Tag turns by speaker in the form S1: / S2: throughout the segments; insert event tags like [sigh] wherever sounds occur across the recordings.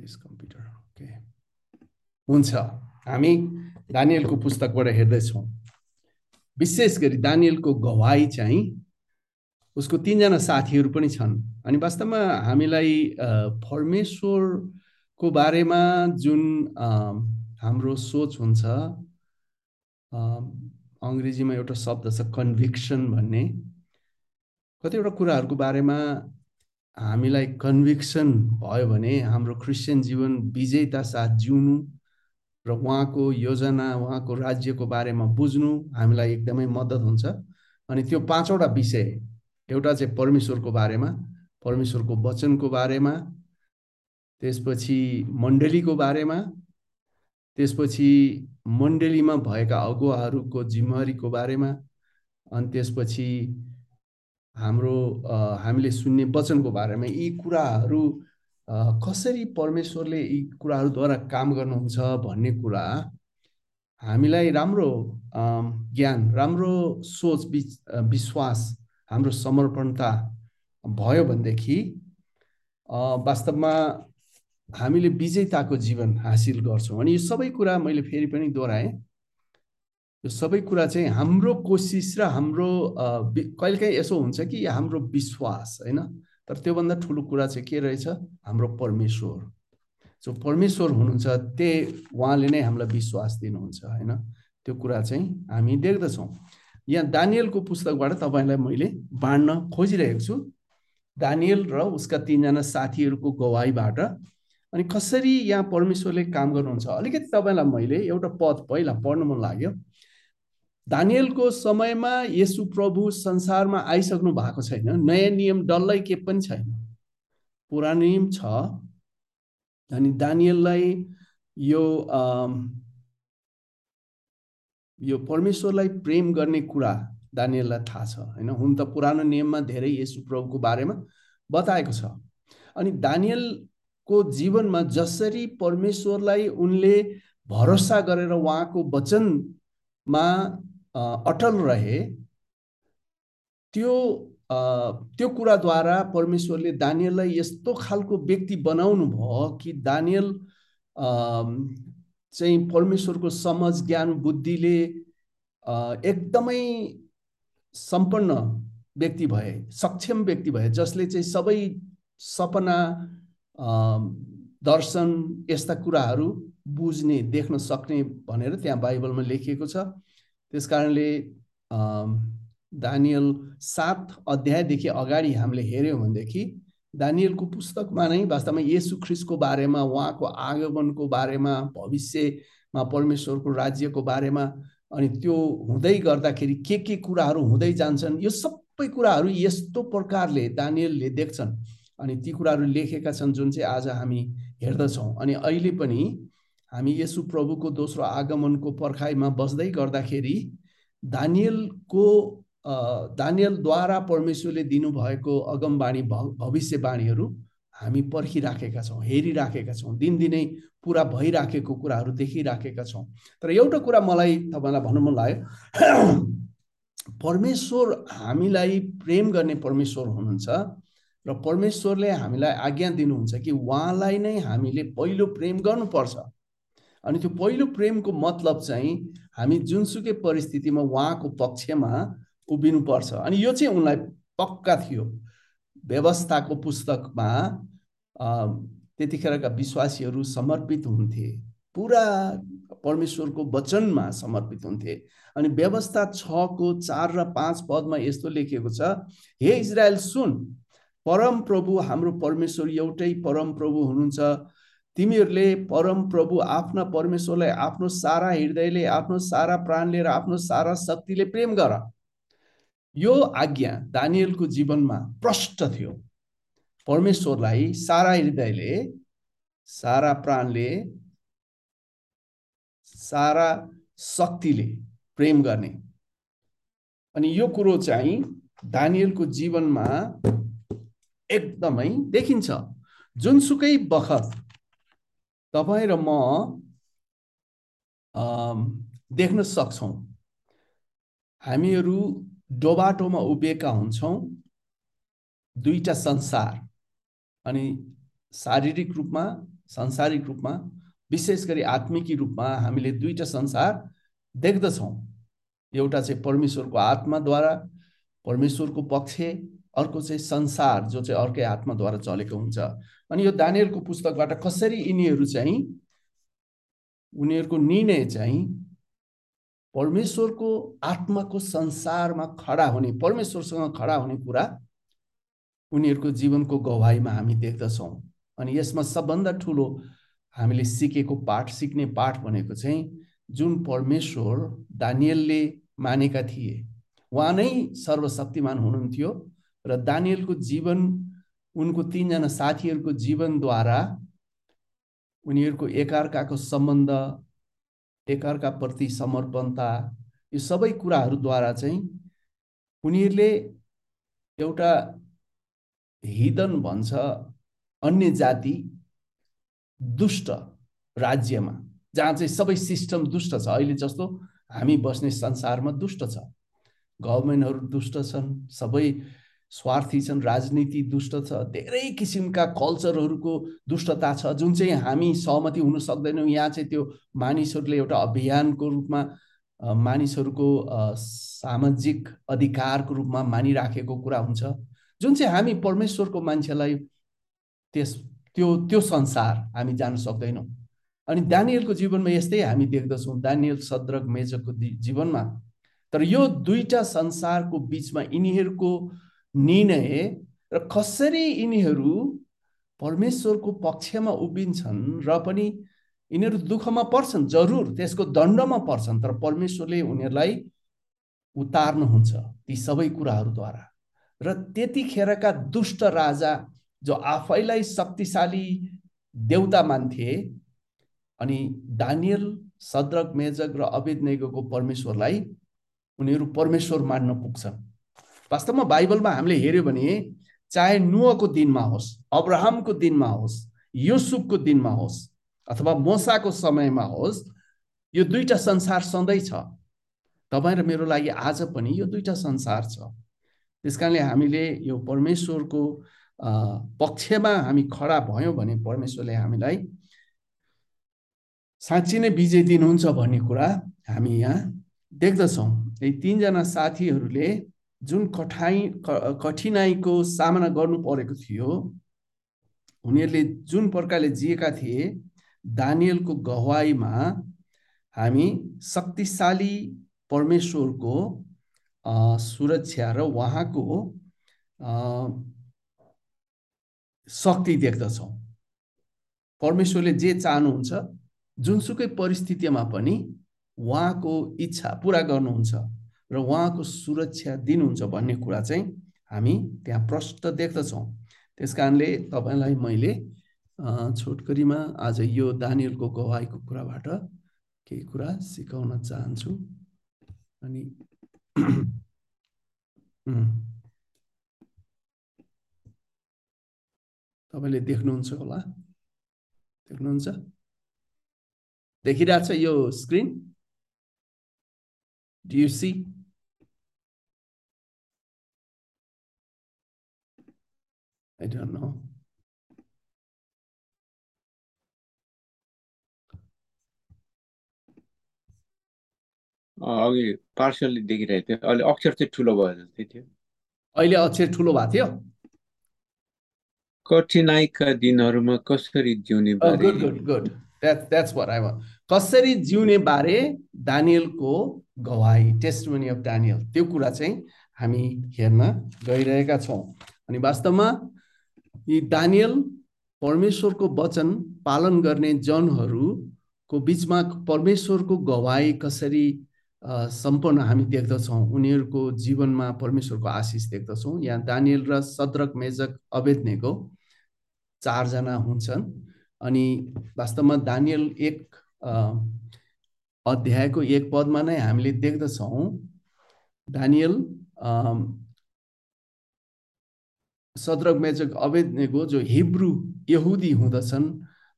S1: This computer okay हुन्छ हामी दानियलको पुस्तकबाट हेर्दैछौँ विशेष गरी दानियलको गवाई चाहिँ उसको तिनजना साथीहरू पनि छन् अनि वास्तवमा हामीलाई परमेश्वरको बारेमा जुन हाम्रो सोच हुन्छ अङ्ग्रेजीमा एउटा शब्द छ कन्भिक्सन भन्ने कतिवटा कुराहरूको बारेमा हामीलाई कन्भिक्सन भयो भने हाम्रो क्रिस्चियन जीवन विजयता साथ जिउनु र उहाँको योजना उहाँको राज्यको बारेमा बुझ्नु हामीलाई एकदमै मद्दत हुन्छ। अनि त्यो पाँचवटा विषय एउटा चाहिँ परमेश्वरको बारेमा परमेश्वरको वचनको बारेमा त्यसपछि मण्डलीको बारेमा त्यसपछि मण्डलीमा भएका अगुवाहरूको जिम्मेवारीको बारेमा अनि त्यसपछि हाम्रो हामीले सुन्ने वचनको बारेमा यी कुराहरू कसरी परमेश्वरले यी कुराहरूद्वारा काम गर्नुहुन्छ भन्ने कुरा हामीलाई राम्रो ज्ञान राम्रो सोच विश्वास हाम्रो समर्पणता भयो भनेदेखि वास्तवमा हामीले विजेताको जीवन हासिल गर्छौँ। अनि यो सबै कुरा मैले फेरि पनि दोहोऱ्याएँ। यो सबै कुरा चाहिँ हाम्रो कोसिस र हाम्रो कहिलेकाहीँ यसो हुन्छ कि हाम्रो विश्वास होइन? तर त्योभन्दा ठुलो कुरा चाहिँ के रहेछ? हाम्रो परमेश्वर। जो परमेश्वर हुनुहुन्छ त्यही उहाँले नै हामीलाई विश्वास दिनुहुन्छ होइन? त्यो कुरा चाहिँ हामी देख्दछौँ। यहाँ दानियलको पुस्तकबाट तपाईँलाई मैले बाँड्न खोजिरहेको छु। दानियल र उसका तिनजना साथीहरूको गवाईबाट। अनि कसरी यहाँ परमेश्वरले काम गर्नुहुन्छ? अलिकति तपाईँलाई मैले एउटा पद पहिला पढ्नु मन लाग्यो। दानियलको समयमा यसु प्रभु संसारमा आइसक्नु भएको छैन। नयाँ नियम डल्लै के पनि छैन। पुरानो नियम छ। अनि दानियललाई यो यो परमेश्वरलाई प्रेम गर्ने कुरा दानियललाई थाहा छ होइन? हुन त पुरानो नियममा धेरै यसु प्रभुको बारेमा बताएको छ। अनि दानियलको जीवनमा जसरी परमेश्वरलाई उनले भरोसा गरेर उहाँको वचनमा अटल रहे त्यो त्यो कुराद्वारा परमेश्वरले दानियललाई यस्तो खालको व्यक्ति बनाउनु भयो कि दानियल चाहिँ परमेश्वरको समझ ज्ञान बुद्धिले एकदमै सम्पन्न व्यक्ति भए सक्षम व्यक्ति भए जसले चाहिँ सबै सपना दर्शन यस्ता कुराहरू बुझ्ने देख्न सक्ने भनेर त्यहाँ बाइबलमा लेखिएको छ। त्यस कारणले दानियल सात अध्यायदेखि अगाडि हामीले हेऱ्यौँ भनेदेखि दानियलको पुस्तकमा नै वास्तवमा येसु ख्रिसको बारेमा उहाँको आगमनको बारेमा भविष्यमा परमेश्वरको राज्यको बारेमा अनि त्यो हुँदै गर्दाखेरि के के कुराहरू हुँदै जान्छन् यो सबै कुराहरू यस्तो प्रकारले दानियलले देख्छन्। अनि ती कुराहरू लेखेका छन् जुन चाहिँ आज हामी हेर्दछौँ। अनि अहिले पनि हामी यसु प्रभुको दोस्रो आगमनको पर्खाइमा बस्दै गर्दाखेरि दानियलको दानियलद्वारा परमेश्वरले दिनुभएको अगमबाणी भविष्यवाणीहरू हामी पर्खिराखेका छौँ हेरिराखेका छौँ दिनदिनै पुरा भइराखेको कुराहरू देखिराखेका छौँ। तर एउटा कुरा मलाई तपाईँलाई भन्नु मन लाग्यो। [clears throat] परमेश्वर हामीलाई प्रेम गर्ने परमेश्वर हुनुहुन्छ र परमेश्वरले हामीलाई आज्ञा दिनुहुन्छ कि उहाँलाई नै हामीले पहिलो प्रेम गर्नुपर्छ। अनि त्यो पहिलो प्रेमको मतलब चाहिँ हामी जुनसुकै परिस्थितिमा उहाँको पक्षमा उभिनुपर्छ। अनि यो चाहिँ उनलाई पक्का थियो। व्यवस्थाको पुस्तकमा त्यतिखेरका विश्वासीहरू समर्पित हुन्थे। पुरा परमेश्वरको वचनमा समर्पित हुन्थे। अनि व्यवस्था छको चार र पाँच पदमा यस्तो लेखिएको छ हे इजरायल सुन। परम प्रभु हाम्रो परमेश्वर एउटै परम प्रभु हुनुहुन्छ। तिमीहरूले परम प्रभु आफ्ना परमेश्वरलाई आफ्नो सारा हृदयले आफ्नो सारा प्राणले र आफ्नो सारा शक्तिले प्रेम गर। यो आज्ञा दानियलको जीवनमा प्रष्ट थियो। परमेश्वरलाई सारा हृदयले सारा प्राणले सारा शक्तिले प्रेम गर्ने। अनि यो कुरो चाहिँ दानियलको जीवनमा एकदमै देखिन्छ। जुनसुकै बखत तपाईँ र म देख्न सक्छौँ। हामीहरू डोबाटोमा उभिएका हुन्छौँ। दुईटा संसार अनि शारीरिक रूपमा संसारिक रूपमा विशेष गरी आत्मिकी रूपमा हामीले दुईवटा संसार देख्दछौँ। एउटा चाहिँ परमेश्वरको आत्माद्वारा परमेश्वरको पक्ष अर्को चाहिँ संसार जो चाहिँ अर्कै आत्माद्वारा चलेको हुन्छ। अनि यो दानियलको पुस्तकबाट कसरी यिनीहरू चाहिँ उनीहरूको निर्णय चाहिँ परमेश्वरको आत्माको संसारमा खडा हुने परमेश्वरसँग खडा हुने कुरा उनीहरूको जीवनको गवाईमा हामी देख्दछौँ। अनि यसमा सबभन्दा ठुलो हामीले सिकेको पाठ सिक्ने पाठ भनेको चाहिँ जुन परमेश्वर दानियलले मानेका थिए उहाँ नै सर्वशक्तिमान हुनुहुन्थ्यो र दानियलको जीवन उनको तिनजना साथीहरूको जीवनद्वारा उनीहरूको एकअर्काको सम्बन्ध एकअर्काप्रति समर्पणता यो सबै कुराहरूद्वारा चाहिँ उनीहरूले एउटा हिदन भन्छ अन्य जाति दुष्ट राज्यमा जहाँ चाहिँ सबै सिस्टम दुष्ट छ। अहिले जस्तो हामी बस्ने संसारमा दुष्ट छ। गभर्मेन्टहरू दुष्ट छन् सबै स्वार्थी छन् राजनीति दुष्ट छ धेरै किसिमका कल्चरहरूको दुष्टता छ जुन चाहिँ हामी सहमति हुन सक्दैनौँ। यहाँ चाहिँ त्यो मानिसहरूले एउटा अभियानको रूपमा मानिसहरूको सामाजिक अधिकारको रूपमा मानिराखेको कुरा हुन्छ। जुन चाहिँ हामी परमेश्वरको मान्छेलाई त्यस त्यो त्यो संसार हामी जान सक्दैनौँ। अनि दानियलको जीवनमा यस्तै हामी देख्दछौँ दानियल सद्रक मेजको जीवनमा। तर यो दुईटा संसारको बिचमा यिनीहरूको निर्णय र कसरी यिनीहरू परमेश्वरको पक्षमा उभिन्छन् र पनि यिनीहरू दुःखमा पर्छन्? जरुर त्यसको दण्डमा पर्छन् तर परमेश्वरले उनीहरूलाई उतार्नुहुन्छ ती सबै कुराहरूद्वारा। र त्यतिखेरका दुष्ट राजा जो आफैलाई शक्तिशाली देउता मान्थे अनि दानियल सद्रक मेजक र नेगोको परमेश्वरलाई उनीहरू परमेश्वर मान्न पुग्छन्। वास्तवमा बाइबलमा हामीले हेऱ्यो भने चाहे नुहको दिनमा होस् अब्राहमको दिनमा होस् युसुफको दिनमा होस् अथवा मोसाको समयमा होस् यो दुईवटा संसार सधैँ छ। तपाईँ र मेरो लागि आज पनि यो दुईवटा संसार छ। त्यस कारणले हामीले यो परमेश्वरको पक्षमा हामी खडा भयौँ भने परमेश्वरले हामीलाई साँच्ची नै विजय दिनुहुन्छ भन्ने कुरा हामी यहाँ देख्दछौँ। यी तिनजना साथीहरूले जुन कठाइ कठिनाइको सामना गर्नु परेको थियो उनीहरूले जुन प्रकारले जिएका थिए दानियलको गवाईमा हामी शक्तिशाली परमेश्वरको सुरक्षा र उहाँको शक्ति देख्दछौँ। परमेश्वरले जे चाहनुहुन्छ जुनसुकै परिस्थितिमा पनि उहाँको इच्छा पुरा गर्नुहुन्छ। र उहाँको सुरक्षा दिनुहुन्छ भन्ने कुरा चाहिँ हामी त्यहाँ प्रष्ट देख्दछौँ। त्यस कारणले तपाईँलाई मैले छोटकरीमा आज यो दानियलको गवाईको कुराबाट केही कुरा सिकाउन चाहन्छु। अनि [clears throat] तपाईँले देख्नुहुन्छ होला। देख्नुहुन्छ? देखिरहेछ यो screen? Do I don't know.
S2: अघि पार्सली देखिरहेको थियो। अहिले अक्षर चाहिँ ठुलो भयो जस्तै थियो।
S1: अहिले अक्षर ठुलो भएको थियो?
S2: कठिनाइका दिनहरूमा कसरी जिउने
S1: good good good that's what I कसरी जिउने बारे? दानियलको गवाई टेस्टमनी अफ दानियल त्यो कुरा चाहिँ हामी हेर्न गइरहेका छौँ। अनि वास्तवमा यी दानियल परमेश्वरको वचन पालन गर्ने जनहरूको बिचमा परमेश्वरको गवाई कसरी सम्पन्न हामी देख्दछौँ? उनीहरूको जीवनमा परमेश्वरको आशिष देख्दछौँ। यहाँ दानियल र सद्रक मेजक अवेद्नेको चारजना हुन्छन्। अनि वास्तवमा दानियल एक अध्यायको एक पदमा नै हामीले देख्दछौँ। दानियल सद्रक मेजक अवेदनेको जो हिब्रू यहुदी हुँदछन्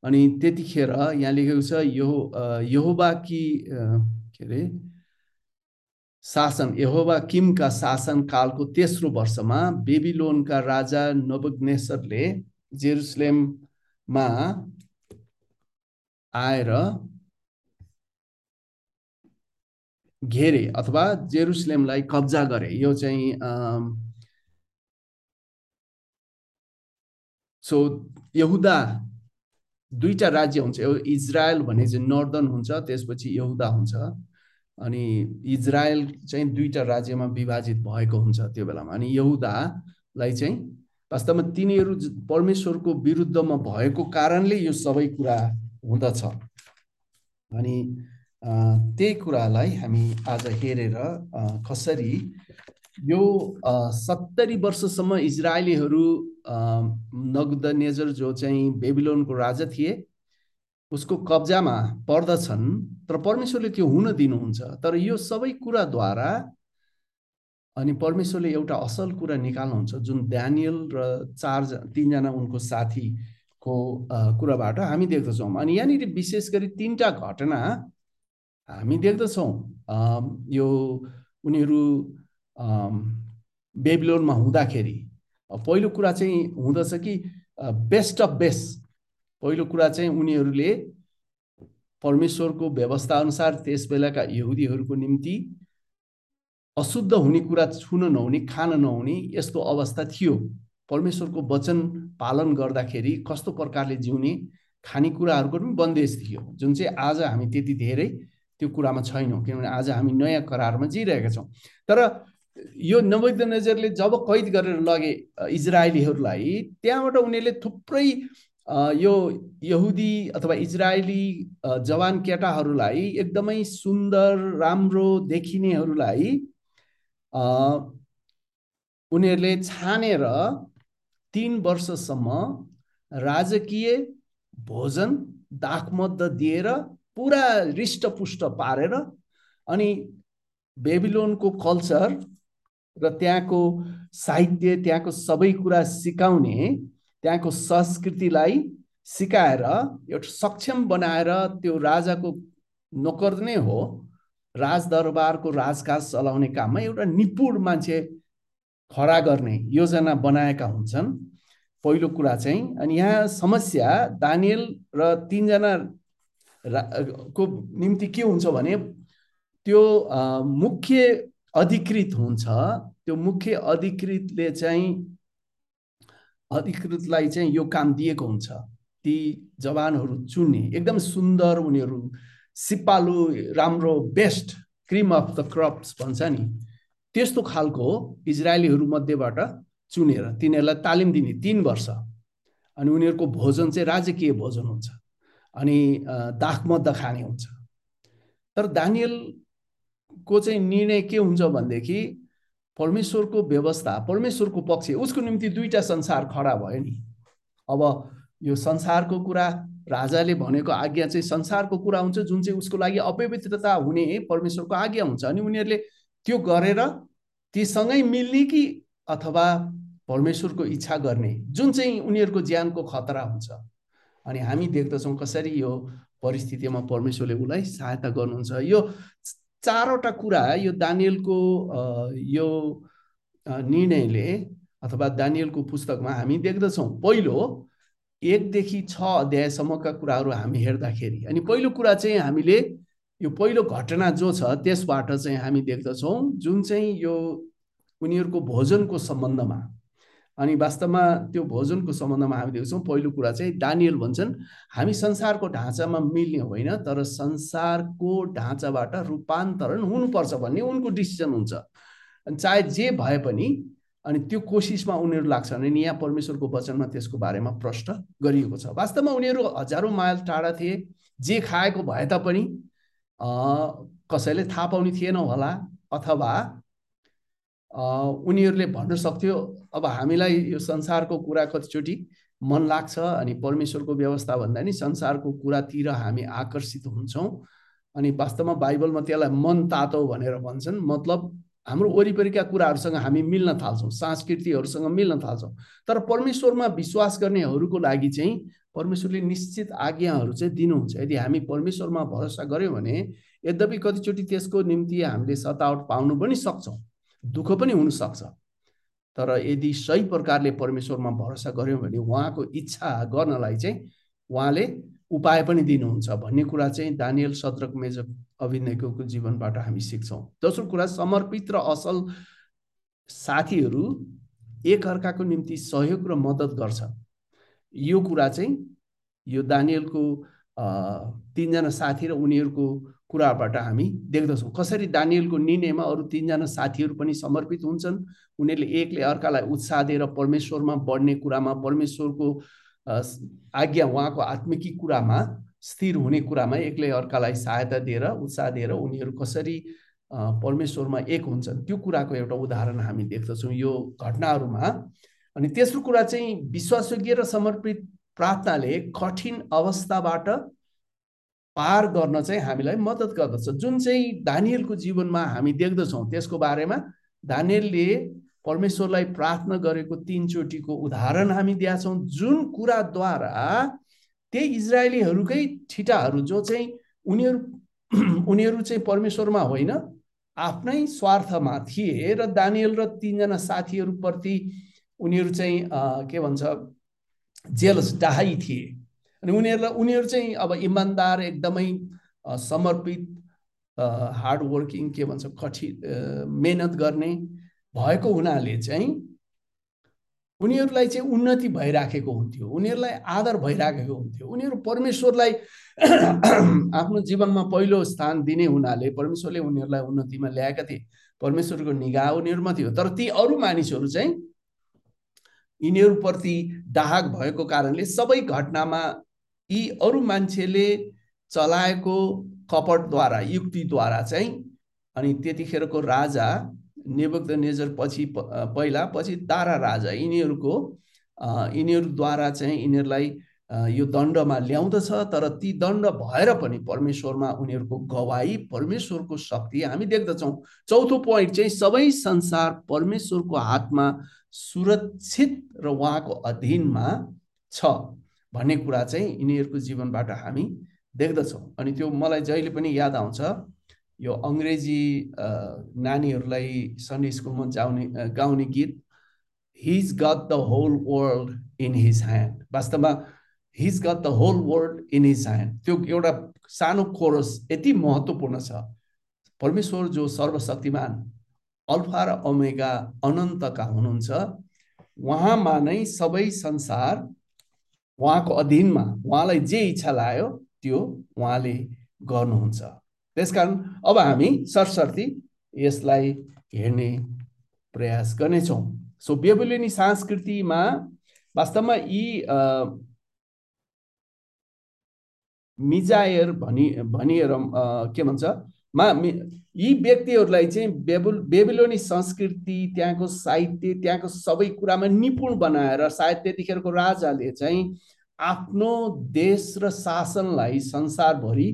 S1: अनि त्यतिखेर यहाँ लेखेको छ यो यहोबा कि के अरे? शासन यहोबा किमका शासन कालको तेस्रो वर्षमा बेबिलोनका राजा नबग्नेश्वरले जेरुसलेममा आएर घेरे अथवा जेरुसलेमलाई कब्जा गरे। यो चाहिँ सो यहुदा दुईवटा राज्य हुन्छ। इजरायल भन्ने चाहिँ नर्दन हुन्छ त्यसपछि यहुदा हुन्छ। अनि इजरायल चाहिँ दुईवटा राज्यमा विभाजित भएको हुन्छ त्यो बेलामा। अनि यहुदालाई चाहिँ वास्तवमा तिनीहरू परमेश्वरको विरुद्धमा भएको कारणले यो सबै कुरा हुँदछ। अनि त्यही कुरालाई हामी आज हेरेर कसरी यो सत्तरी वर्षसम्म इजरायलीहरू नगद नेजर जो चाहिँ बेबिलोनको राजा थिए उसको कब्जामा पर्दछन् तर परमेश्वरले त्यो हुन दिनुहुन्छ। तर यो सबै कुराद्वारा अनि परमेश्वरले एउटा असल कुरा निकाल्नुहुन्छ जुन ड्यानियल र चार तिनजना उनको साथीको कुराबाट हामी देख्दछौँ। अनि यहाँनिर विशेष गरी तिनवटा घटना हामी देख्दछौँ। यो उनीहरू बेबिलोनमा हुँदाखेरि पहिलो कुरा चाहिँ हुँदछ कि बेस्ट अफ बेस्ट पहिलो कुरा चाहिँ उनीहरूले परमेश्वरको व्यवस्था अनुसार त्यस बेलाका यहुदीहरूको निम्ति अशुद्ध हुने कुरा छुन नहुने खान नहुने यस्तो अवस्था थियो। परमेश्वरको वचन पालन गर्दाखेरि कस्तो प्रकारले जिउने खानेकुराहरूको पनि बन्देज थियो। जुन चाहिँ आज हामी त्यति धेरै त्यो कुरामा छैनौँ किनभने आज हामी नयाँ करारमा जिइरहेका छौँ। तर यो नवैद नजरले जब कैद गरेर लगे इजरायलीहरूलाई त्यहाँबाट उनीहरूले थुप्रै यो यहुदी अथवा इजरायली जवान केटाहरूलाई एकदमै सुन्दर राम्रो देखिनेहरूलाई उनीहरूले छानेर तिन वर्षसम्म राजकीय भोजन दाखमद्द दिएर पुरा हृष्टपुष्ट पारेर अनि बेबिलोनको कल्चर र त्यहाँको साहित्य त्यहाँको सबै कुरा सिकाउने त्यहाँको संस्कृतिलाई सिकाएर एउटा सक्षम बनाएर त्यो राजाको नोकर नै हो राजदरबारको राजकाज चलाउने काममा एउटा निपुण मान्छे खडा गर्ने योजना बनाएका हुन्छन्। पहिलो कुरा चाहिँ अनि यहाँ समस्या दानियल र तिनजना को निम्ति के हुन्छ भने त्यो मुख्य अधिकृत हुन्छ त्यो मुख्य अधिकृतले चाहिँ अधिकृतलाई चाहिँ यो काम दिएको हुन्छ। ती जवानहरू चुन्ने एकदम सुन्दर उनीहरू सिपालु राम्रो best cream of the crops भन्छ नि। त्यस्तो खालको इजरायलीहरू मध्येबाट चुनेर। तिनीहरूलाई तालिम दिने तिन वर्ष। अनि उनीहरूको भोजन चाहिँ राजकीय भोजन हुन्छ। अनि दाखमद्द खाने हुन्छ। तर दानियलको चाहिँ निर्णय के हुन्छ भनेदेखि परमेश्वरको व्यवस्था परमेश्वरको पक्ष उसको निम्ति दुईवटा संसार खडा भयो नि। अब यो संसारको कुरा राजाले भनेको आज्ञा चाहिँ संसारको कुरा हुन्छ जुन चाहिँ उसको लागि अपवित्रता हुने परमेश्वरको आज्ञा हुन्छ। अनि उनीहरूले त्यो गरेर तीसँगै मिल्ने कि अथवा परमेश्वरको इच्छा गर्ने जुन चाहिँ उनीहरूको ज्यानको खतरा हुन्छ। अनि हामी देख्दछौँ कसरी यो परिस्थितिमा परमेश्वरले उसलाई सहायता गर्नुहुन्छ। यो चारवटा कुरा यो दानियलको यो निर्णयले अथवा दानियलको पुस्तकमा हामी देख्दछौँ। पहिलो एकदेखि छ अध्यायसम्मका कुराहरू हामी हेर्दाखेरि अनि पहिलो कुरा चाहिँ हामीले यो पहिलो घटना जो छ त्यसबाट चाहिँ हामी देख्दछौँ जुन चाहिँ यो उनीहरूको भोजनको सम्बन्धमा। अनि वास्तवमा त्यो भोजनको सम्बन्धमा हामी देख्छौँ पहिलो कुरा चाहिँ दानियल भन्छन् हामी संसारको ढाँचामा मिल्ने होइन तर संसारको ढाँचाबाट रूपान्तरण हुनुपर्छ भन्ने उनको डिसिजन हुन्छ। अनि चाहे जे भए पनि अनि त्यो कोसिसमा उनीहरू लाग्छन् अनि यहाँ परमेश्वरको वचनमा त्यसको बारेमा प्रश्न गरिएको छ। वास्तवमा उनीहरू हजारौँ माइल टाढा थिए जे खाएको भए तापनि कसैले थाहा पाउने थिएन होला अथवा उनीहरूले भन्न सक्थ्यो अब हामीलाई यो संसारको कुरा कतिचोटि मन लाग्छ अनि परमेश्वरको व्यवस्था भन्दा नि संसारको कुरातिर हामी आकर्षित हुन्छौँ। अनि वास्तवमा बाइबलमा त्यसलाई मन तातो भनेर भन्छन्। मतलब हाम्रो वरिपरिका कुराहरूसँग हामी मिल्न थाल्छौँ संस्कृतिहरूसँग मिल्न थाल्छौँ। तर परमेश्वरमा विश्वास गर्नेहरूको लागि चाहिँ परमेश्वरले निश्चित आज्ञाहरू चाहिँ दिनुहुन्छ। यदि हामी परमेश्वरमा भरोसा गऱ्यौँ भने यद्यपि कतिचोटि त्यसको निम्ति हामीले सतावट पाउनु पनि सक्छौँ दुःख पनि हुनसक्छ तर यदि सही प्रकारले परमेश्वरमा भरोसा गऱ्यौँ भने उहाँको इच्छा गर्नलाई चाहिँ उहाँले उपाय पनि दिनुहुन्छ भन्ने कुरा चाहिँ दानियल सद्रक मेजक अभिनयको जीवनबाट हामी सिक्छौँ। दोस्रो कुरा समर्पित र असल साथीहरू एकअर्काको निम्ति सहयोग र मद्दत गर्छ। यो कुरा चाहिँ यो दानियलको तिनजना साथी र उनीहरूको कुराबाट हामी देख्दछौँ। कसरी दानियलको निर्णयमा अरू तिनजना साथीहरू पनि समर्पित हुन्छन् उनीहरूले एकले अर्कालाई उत्साह दिएर परमेश्वरमा बढ्ने कुरामा परमेश्वरको आज्ञा उहाँको आत्मिकी कुरामा स्थिर हुने कुरामा एकले अर्कालाई सहायता दिएर उत्साह दिएर उनीहरू कसरी परमेश्वरमा एक हुन्छन् त्यो कुराको एउटा उदाहरण हामी देख्दछौँ यो घटनाहरूमा। अनि तेस्रो कुरा चाहिँ विश्वासयोग्य र समर्पित प्रार्थनाले कठिन अवस्थाबाट पार गर्न चाहिँ हामीलाई मद्दत गर्दछ। जुन चाहिँ दानियलको जीवनमा हामी देख्दछौँ त्यसको बारेमा दानियलले परमेश्वरलाई प्रार्थना गरेको तिनचोटिको उदाहरण हामी दिएछौँ। जुन कुराद्वारा त्यही इजरायलीहरूकै ठिटाहरू जो चाहिँ उनीहरू उनीहरू चाहिँ परमेश्वरमा होइन आफ्नै स्वार्थमा थिए र दानियल र तिनजना साथीहरूप्रति उनीहरू चाहिँ के भन्छ जेलस डाहाई थिए। अनि उनीहरूलाई उनीहरू चाहिँ अब इमान्दार एकदमै समर्पित हार्डवर्किङ के भन्छ कठिन मेहनत गर्ने भएको हुनाले चाहिँ उनीहरूलाई चाहिँ उन्नति भइराखेको हुन्थ्यो। उनीहरूलाई आदर भइराखेको हुन्थ्यो। उनीहरू परमेश्वरलाई [clears throat] आफ्नो जीवनमा पहिलो स्थान दिने हुनाले परमेश्वरले उनीहरूलाई उन्नतिमा ल्याएका थिए। परमेश्वरको निगाह उनीहरूमा थियो। तर ती अरू मानिसहरू चाहिँ यिनीहरूप्रति दाहक भएको कारणले सबै घटनामा यी अरू मान्छेले चलाएको कपटद्वारा युक्तिद्वारा चाहिँ अनि त्यतिखेरको राजा नेबुक्त नेजर पछि पहिला पछि तारा राजा यिनीहरूको यिनीहरूद्वारा चाहिँ यिनीहरूलाई यो दण्डमा ल्याउँदछ तर ती दण्ड भएर पनि परमेश्वरमा उनीहरूको गवाई परमेश्वरको शक्ति हामी देख्दछौँ। चौथो पोइन्ट चाहिँ सबै संसार परमेश्वरको हातमा सुरक्षित र उहाँको अधीनमा छ। भन्ने कुरा चाहिँ यिनीहरूको जीवनबाट हामी देख्दछौँ। अनि त्यो मलाई जहिले पनि याद आउँछ यो अङ्ग्रेजी नानीहरूलाई सन्डे स्कुलमा जाउने गाउने गीत he's got the whole world in his hand वास्तवमा he's got the whole world in his hand त्यो एउटा सानो कोरस यति महत्त्वपूर्ण छ। परमेश्वर जो सर्वशक्तिमान अल्फा र अमेगा अनन्तका हुनुहुन्छ उहाँमा नै सबै संसार उहाँको अधीनमा उहाँलाई जे इच्छा लाग्यो त्यो उहाँले गर्नुहुन्छ। त्यसकारण अब हामी सरसर्ती यसलाई हेर्ने प्रयास गर्नेछौँ। सो बेबुलिनी संस्कृतिमा वास्तवमा यी मिजायर भनि भनिएर के भन्छ? मा यी व्यक्तिहरूलाई चाहिँ बेबुल बेबिलोनी संस्कृति त्यहाँको साहित्य त्यहाँको सबै कुरामा निपुण बनाएर सायद त्यतिखेरको राजाले चाहिँ आफ्नो देश र शासनलाई संसारभरि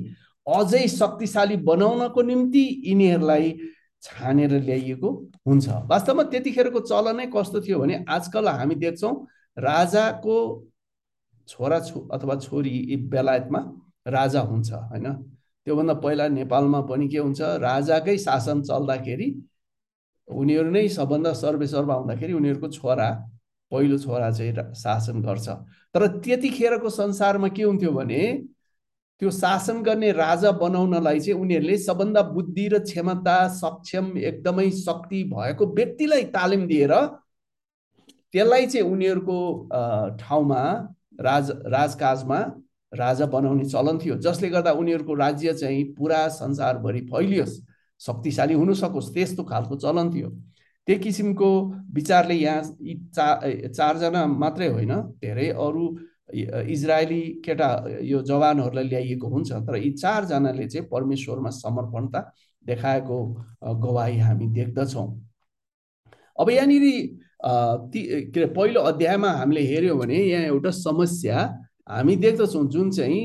S1: अझै शक्तिशाली बनाउनको निम्ति यिनीहरूलाई छानेर ल्याइएको हुन्छ। वास्तवमा त्यतिखेरको चलनै कस्तो थियो भने आजकल हामी देख्छौँ राजाको छोरा छो अथवा छोरी बेलायतमा राजा हुन्छ होइन? त्योभन्दा पहिला नेपालमा पनि के हुन्छ राजाकै शासन चल्दाखेरि उनीहरू नै सबभन्दा सर्वेसर्वा हुँदाखेरि उनीहरूको छोरा पहिलो छोरा चाहिँ शासन गर्छ। तर त्यतिखेरको संसारमा के हुन्थ्यो भने त्यो शासन गर्ने राजा बनाउनलाई चाहिँ उनीहरूले सबभन्दा बुद्धि र क्षमता सक्षम एकदमै शक्ति भएको व्यक्तिलाई तालिम दिएर त्यसलाई चाहिँ उनीहरूको ठाउँमा राज राजकाजमा राजा बनाउने चलन थियो जसले गर्दा उनीहरूको राज्य चाहिँ पुरा संसारभरि फैलियोस् शक्तिशाली हुन सकोस् त्यस्तो खालको चलन थियो। त्यही किसिमको विचारले यहाँ यी चा चारजना मात्रै होइन धेरै अरू इजरायली केटा यो जवानहरूलाई ल्याइएको हुन्छ तर यी चारजनाले चाहिँ परमेश्वरमा समर्पणता देखाएको गवाई हामी देख्दछौँ। अब यहाँनिर ती के अरे पहिलो अध्यायमा हामीले हेऱ्यौँ भने यहाँ एउटा समस्या हामी देख्दछौँ जुन चाहिँ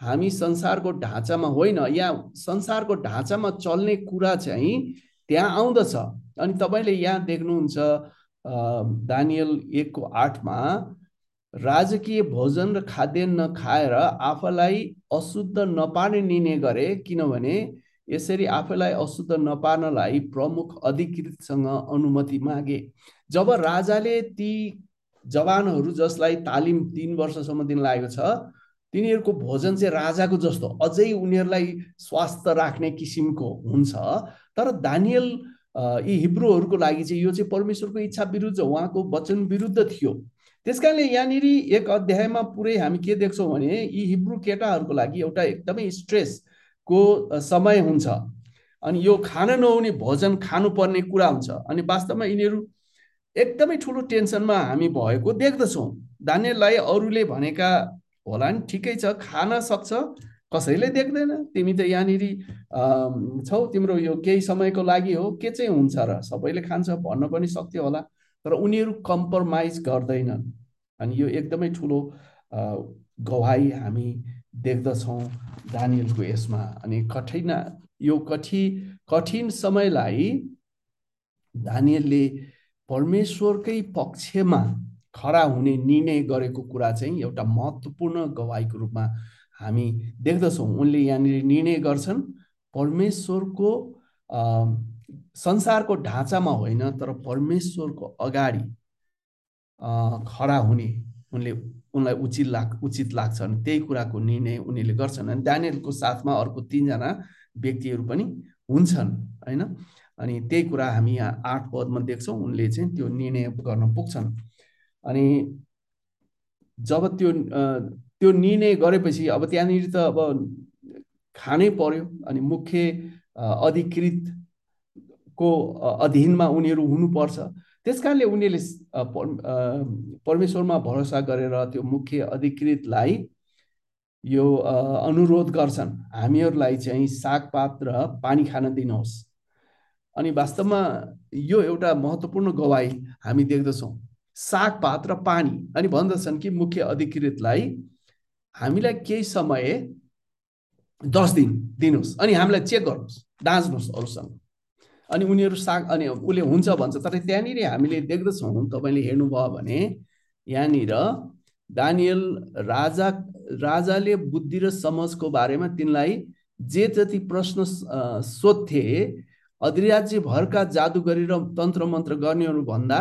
S1: हामी संसारको ढाँचामा होइन यहाँ संसारको ढाँचामा चल्ने कुरा चाहिँ त्यहाँ आउँदछ। अनि तपाईँले यहाँ देख्नुहुन्छ दानियल एकको आठमा राजकीय भोजन र खाद्यान्न खाएर आफूलाई अशुद्ध नपार्ने निर्णय गरे किनभने यसरी आफैलाई अशुद्ध नपार्नलाई प्रमुख अधिकृतसँग अनुमति मागे। जब राजाले ती जवानहरू जसलाई तालिम तिन वर्षसम्म दिन लागेको छ तिनीहरूको भोजन चाहिँ राजाको जस्तो अझै उनीहरूलाई स्वास्थ्य राख्ने किसिमको हुन्छ। तर दानियल यी हिब्रूहरूको लागि चाहिँ यो चाहिँ परमेश्वरको इच्छा विरुद्ध उहाँको वचन विरुद्ध थियो। त्यस कारणले यहाँनिर एक अध्यायमा पुरै हामी के देख्छौँ भने यी हिब्रू केटाहरूको लागि एउटा एकदमै स्ट्रेसको समय हुन्छ। अनि यो खान नहुने भोजन खानुपर्ने कुरा हुन्छ। अनि वास्तवमा यिनीहरू एकदमै ठुलो टेन्सनमा हामी भएको देख्दछौँ। दानियललाई अरूले भनेका होला नि ठिकै छ खान सक्छ कसैले देख्दैन। तिमी त यहाँनिर छौ तिम्रो यो केही समयको लागि हो के चाहिँ हुन्छ र? सबैले खान्छ भन्न पनि सक्थ्यो होला तर उनीहरू कम्प्रोमाइज गर्दैनन्। अनि यो एकदमै ठुलो गवाई हामी देख्दछौँ दानियलको यसमा। अनि कठिन यो कठि कठिन समयलाई दानियलले परमेश्वरकै पक्षमा खडा हुने निर्णय गरेको कुरा चाहिँ एउटा महत्त्वपूर्ण गवाईको रूपमा हामी देख्दछौँ। उनले यहाँनिर निर्णय गर्छन् परमेश्वरको संसारको ढाँचामा होइन तर परमेश्वरको अगाडि खडा हुने उनले उनलाई उचित लाग उचित लाग्छन्। त्यही कुराको निर्णय उनीहरूले गर्छन्। अनि दानियलको साथमा अर्को तिनजना व्यक्तिहरू पनि हुन्छन् होइन? अनि त्यही कुरा हामी यहाँ आठ पदमा देख्छौँ। उनले चाहिँ त्यो निर्णय गर्न पुग्छन्। अनि जब त्यो त्यो निर्णय गरेपछि अब त्यहाँनिर त अब खानै पर्यो। अनि मुख्य अधिकृतको अधीनमा उनीहरू हुनुपर्छ। त्यस कारणले उनीहरूले परमेश्वरमा भरोसा गरेर त्यो मुख्य अधिकृतलाई यो अनुरोध गर्छन्। हामीहरूलाई चाहिँ सागपात र पानी खान दिनुहोस्। अनि वास्तवमा यो एउटा महत्त्वपूर्ण गवाई हामी देख्दछौँ। सागपात र पानी। अनि भन्दछन् कि मुख्य अधिकृतलाई हामीलाई केही समय दस दिन दिनुहोस्। अनि हामीलाई चेक गर्नुहोस्। डाँच्नुहोस् अरूसँग। अनि उनीहरू साग अनि उसले हुन्छ भन्छ तर त्यहाँनिर हामीले देख्दछौँ तपाईँले हेर्नुभयो भने यहाँनिर दानियल राजा राजाले बुद्धि र समझको बारेमा तिनलाई जे जति प्रश्न सोध्थे अधिराज्यभरका जादुगरी र तन्त्र मन्त्र गर्नेहरू भन्दा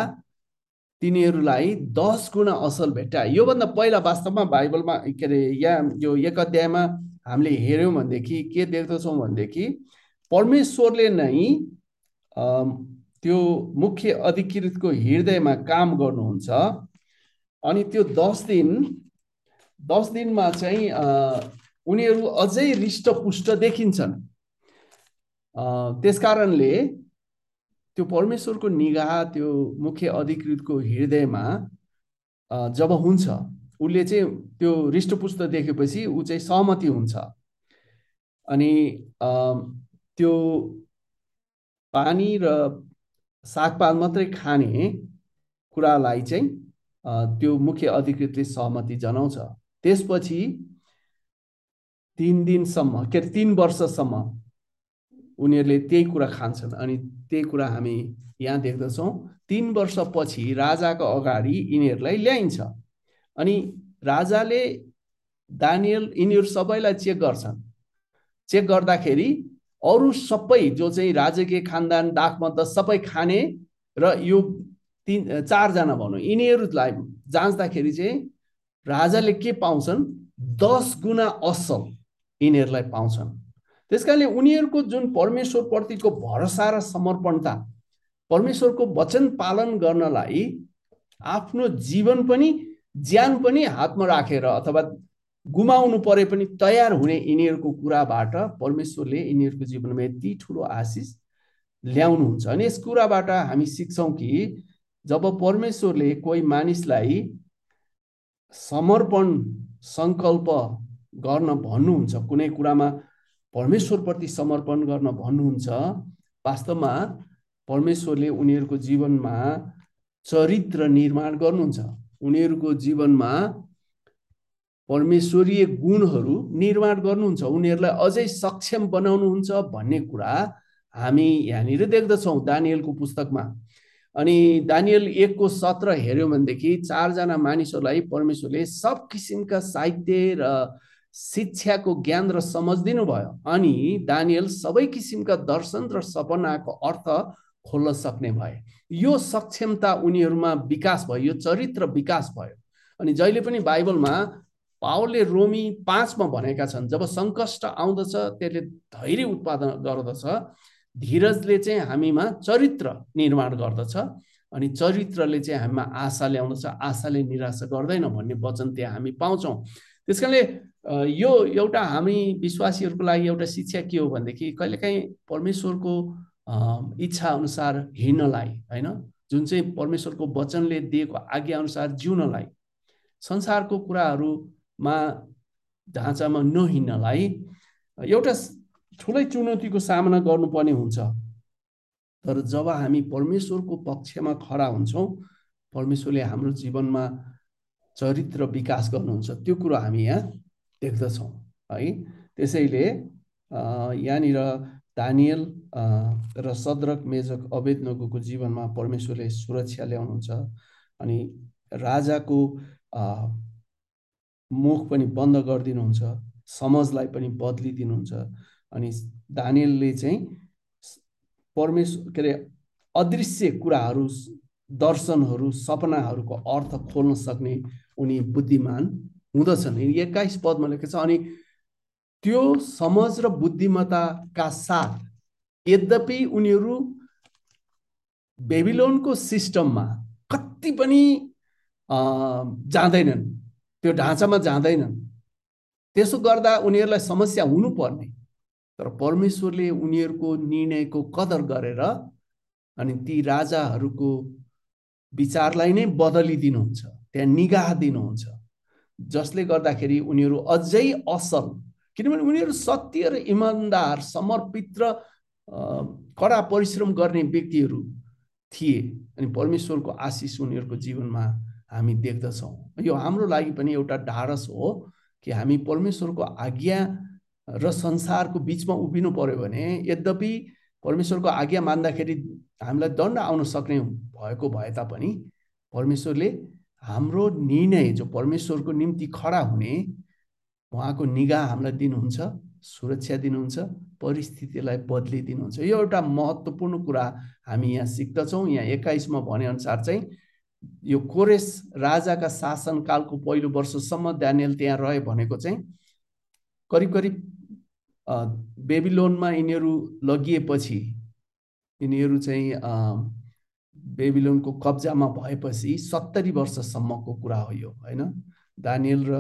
S1: तिनीहरूलाई दस गुणा असल भेट्टा योभन्दा पहिला वास्तवमा बाइबलमा के अरे यहाँ यो एक अध्यायमा हामीले हेऱ्यौँ भनेदेखि के देख्दछौँ भनेदेखि परमेश्वरले नै त्यो मुख्य अधिकृतको हृदयमा काम गर्नुहुन्छ। अनि त्यो दस दिन दस दिनमा चाहिँ उनीहरू अझै हृष्टपुष्ट देखिन्छन्। त्यस कारणले त्यो परमेश्वरको निगाह त्यो मुख्य अधिकृतको हृदयमा जब हुन्छ उसले चाहिँ त्यो हृष्टपुष्ट देखेपछि ऊ चाहिँ सहमति हुन्छ। अनि त्यो पानी र सागपात मात्रै खाने कुरालाई चाहिँ त्यो मुख्य अधिकृतले सहमति जनाउँछ। त्यसपछि तिन दिनसम्म के अरे तिन वर्षसम्म उनीहरूले त्यही कुरा खान्छन्। अनि त्यही कुरा हामी यहाँ देख्दछौँ। तिन वर्षपछि राजाको अगाडि यिनीहरूलाई ल्याइन्छ। अनि राजाले दानियल यिनीहरू सबैलाई चेक गर्छन्। चेक गर्दाखेरि अरू सबै जो चाहिँ राजकीय खानदान दाखमत सबै खाने र यो तिन चारजना भनौँ यिनीहरूलाई जाँच्दाखेरि चाहिँ राजाले के पाउँछन्? दस गुणा असल यिनीहरूलाई पाउँछन्। त्यस कारणले उनीहरूको जुन परमेश्वरप्रतिको भरोसा र समर्पणता परमेश्वरको वचन पालन गर्नलाई आफ्नो जीवन पनि ज्यान पनि हातमा राखेर अथवा गुमाउनु परे पनि तयार हुने यिनीहरूको कुराबाट परमेश्वरले यिनीहरूको जीवनमा यति ठुलो आशिष ल्याउनुहुन्छ। अनि यस कुराबाट हामी सिक्छौँ कि जब परमेश्वरले कोही मानिसलाई समर्पण सङ्कल्प गर्न भन्नुहुन्छ कुनै कुरामा परमेश्वरप्रति समर्पण गर्न भन्नुहुन्छ वास्तवमा परमेश्वरले उनीहरूको जीवनमा चरित्र निर्माण गर्नुहुन्छ। उनीहरूको जीवनमा परमेश्वरीय गुणहरू निर्माण गर्नुहुन्छ। उनीहरूलाई अझै सक्षम बनाउनुहुन्छ भन्ने कुरा हामी यहाँनिर देख्दछौँ दानियलको पुस्तकमा। अनि दानियल एकको सत्र हेऱ्यौँ भनेदेखि चारजना मानिसहरूलाई परमेश्वरले सब किसिमका साहित्य र शिक्षाको ज्ञान र समझ दिनुभयो। अनि दानियल सबै किसिमका दर्शन र सपनाको अर्थ खोल्न सक्ने भए। यो सक्षमता उनीहरूमा विकास भयो यो चरित्र विकास भयो। अनि जहिले पनि बाइबलमा पावलले रोमी पाँचमा भनेका छन् जब सङ्कष्ट आउँदछ त्यसले धैर्य उत्पादन गर्दछ धीरजले चाहिँ हामीमा चरित्र निर्माण गर्दछ अनि चरित्रले चाहिँ हामीमा आशा ल्याउँदछ आशाले निराशा गर्दैन भन्ने वचन त्यहाँ हामी पाउँछौँ। त्यस कारणले यो एउटा हामी विश्वासीहरूको लागि एउटा शिक्षा के हो भनेदेखि कहिलेकाहीँ परमेश्वरको इच्छा अनुसार हिँड्नलाई होइन? जुन चाहिँ परमेश्वरको वचनले दिएको आज्ञा अनुसार जिउनलाई संसारको कुराहरूमा ढाँचामा नहिँड्नलाई एउटा ठुलै चुनौतीको सामना गर्नुपर्ने हुन्छ। तर जब हामी परमेश्वरको पक्षमा खडा हुन्छौँ परमेश्वरले हाम्रो जीवनमा चरित्र विकास गर्नुहुन्छ। त्यो कुरो हामी यहाँ देख्दछौँ है? त्यसैले यहाँनिर दानियल र सद्रक मेजक अवैध नगुको जीवनमा परमेश्वरले सुरक्षा ल्याउनुहुन्छ अनि राजाको मुख पनि बन्द गरिदिनुहुन्छ समझलाई पनि बदलिदिनुहुन्छ अनि दानियलले चाहिँ परमेश्वर के अरे अदृश्य कुराहरू दर्शनहरू सपनाहरूको अर्थ खोल्न सक्ने उनी बुद्धिमान हुँदछन्। एक्काइस पदमा लेखेको छ। अनि त्यो समझ र बुद्धिमत्ताका साथ यद्यपि उनीहरू बेबिलोनको सिस्टममा कति पनि जाँदैनन् त्यो ढाँचामा जाँदैनन् त्यसो गर्दा उनीहरूलाई समस्या हुनुपर्ने। तर परमेश्वरले उनीहरूको निर्णयको कदर गरेर अनि ती राजाहरूको विचारलाई नै बदलिदिनुहुन्छ त्यहाँ निगाह दिनुहुन्छ। जसले गर्दाखेरि उनीहरू अझै असल किनभने उनीहरू सत्य र इमान्दार समर्पित र कडा परिश्रम गर्ने व्यक्तिहरू थिए अनि परमेश्वरको आशिष उनीहरूको जीवनमा हामी देख्दछौँ। यो हाम्रो लागि पनि एउटा ढाडस हो कि हामी परमेश्वरको आज्ञा र संसारको बिचमा उभिनु पर्यो भने यद्यपि परमेश्वरको आज्ञा मान्दाखेरि हामीलाई दण्ड आउन सक्ने भएको भए तापनि परमेश्वरले हाम्रो निर्णय जो परमेश्वरको निम्ति खडा हुने उहाँको निगाह हामीलाई दिनुहुन्छ सुरक्षा दिनुहुन्छ परिस्थितिलाई बदलिदिनुहुन्छ यो एउटा महत्त्वपूर्ण कुरा हामी यहाँ सिक्दछौँ। यहाँ एक्काइसमा भनेअनुसार चाहिँ यो कोरेस राजाका शासनकालको पहिलो वर्षसम्म ड्यानियल त्यहाँ रहे भनेको चाहिँ करिब करिब बेबिलोनमा यिनीहरू लगिएपछि यिनीहरू चाहिँ बेबिलोनको कब्जामा भएपछि सत्तरी वर्षसम्मको कुरा हो यो होइन? दानियल र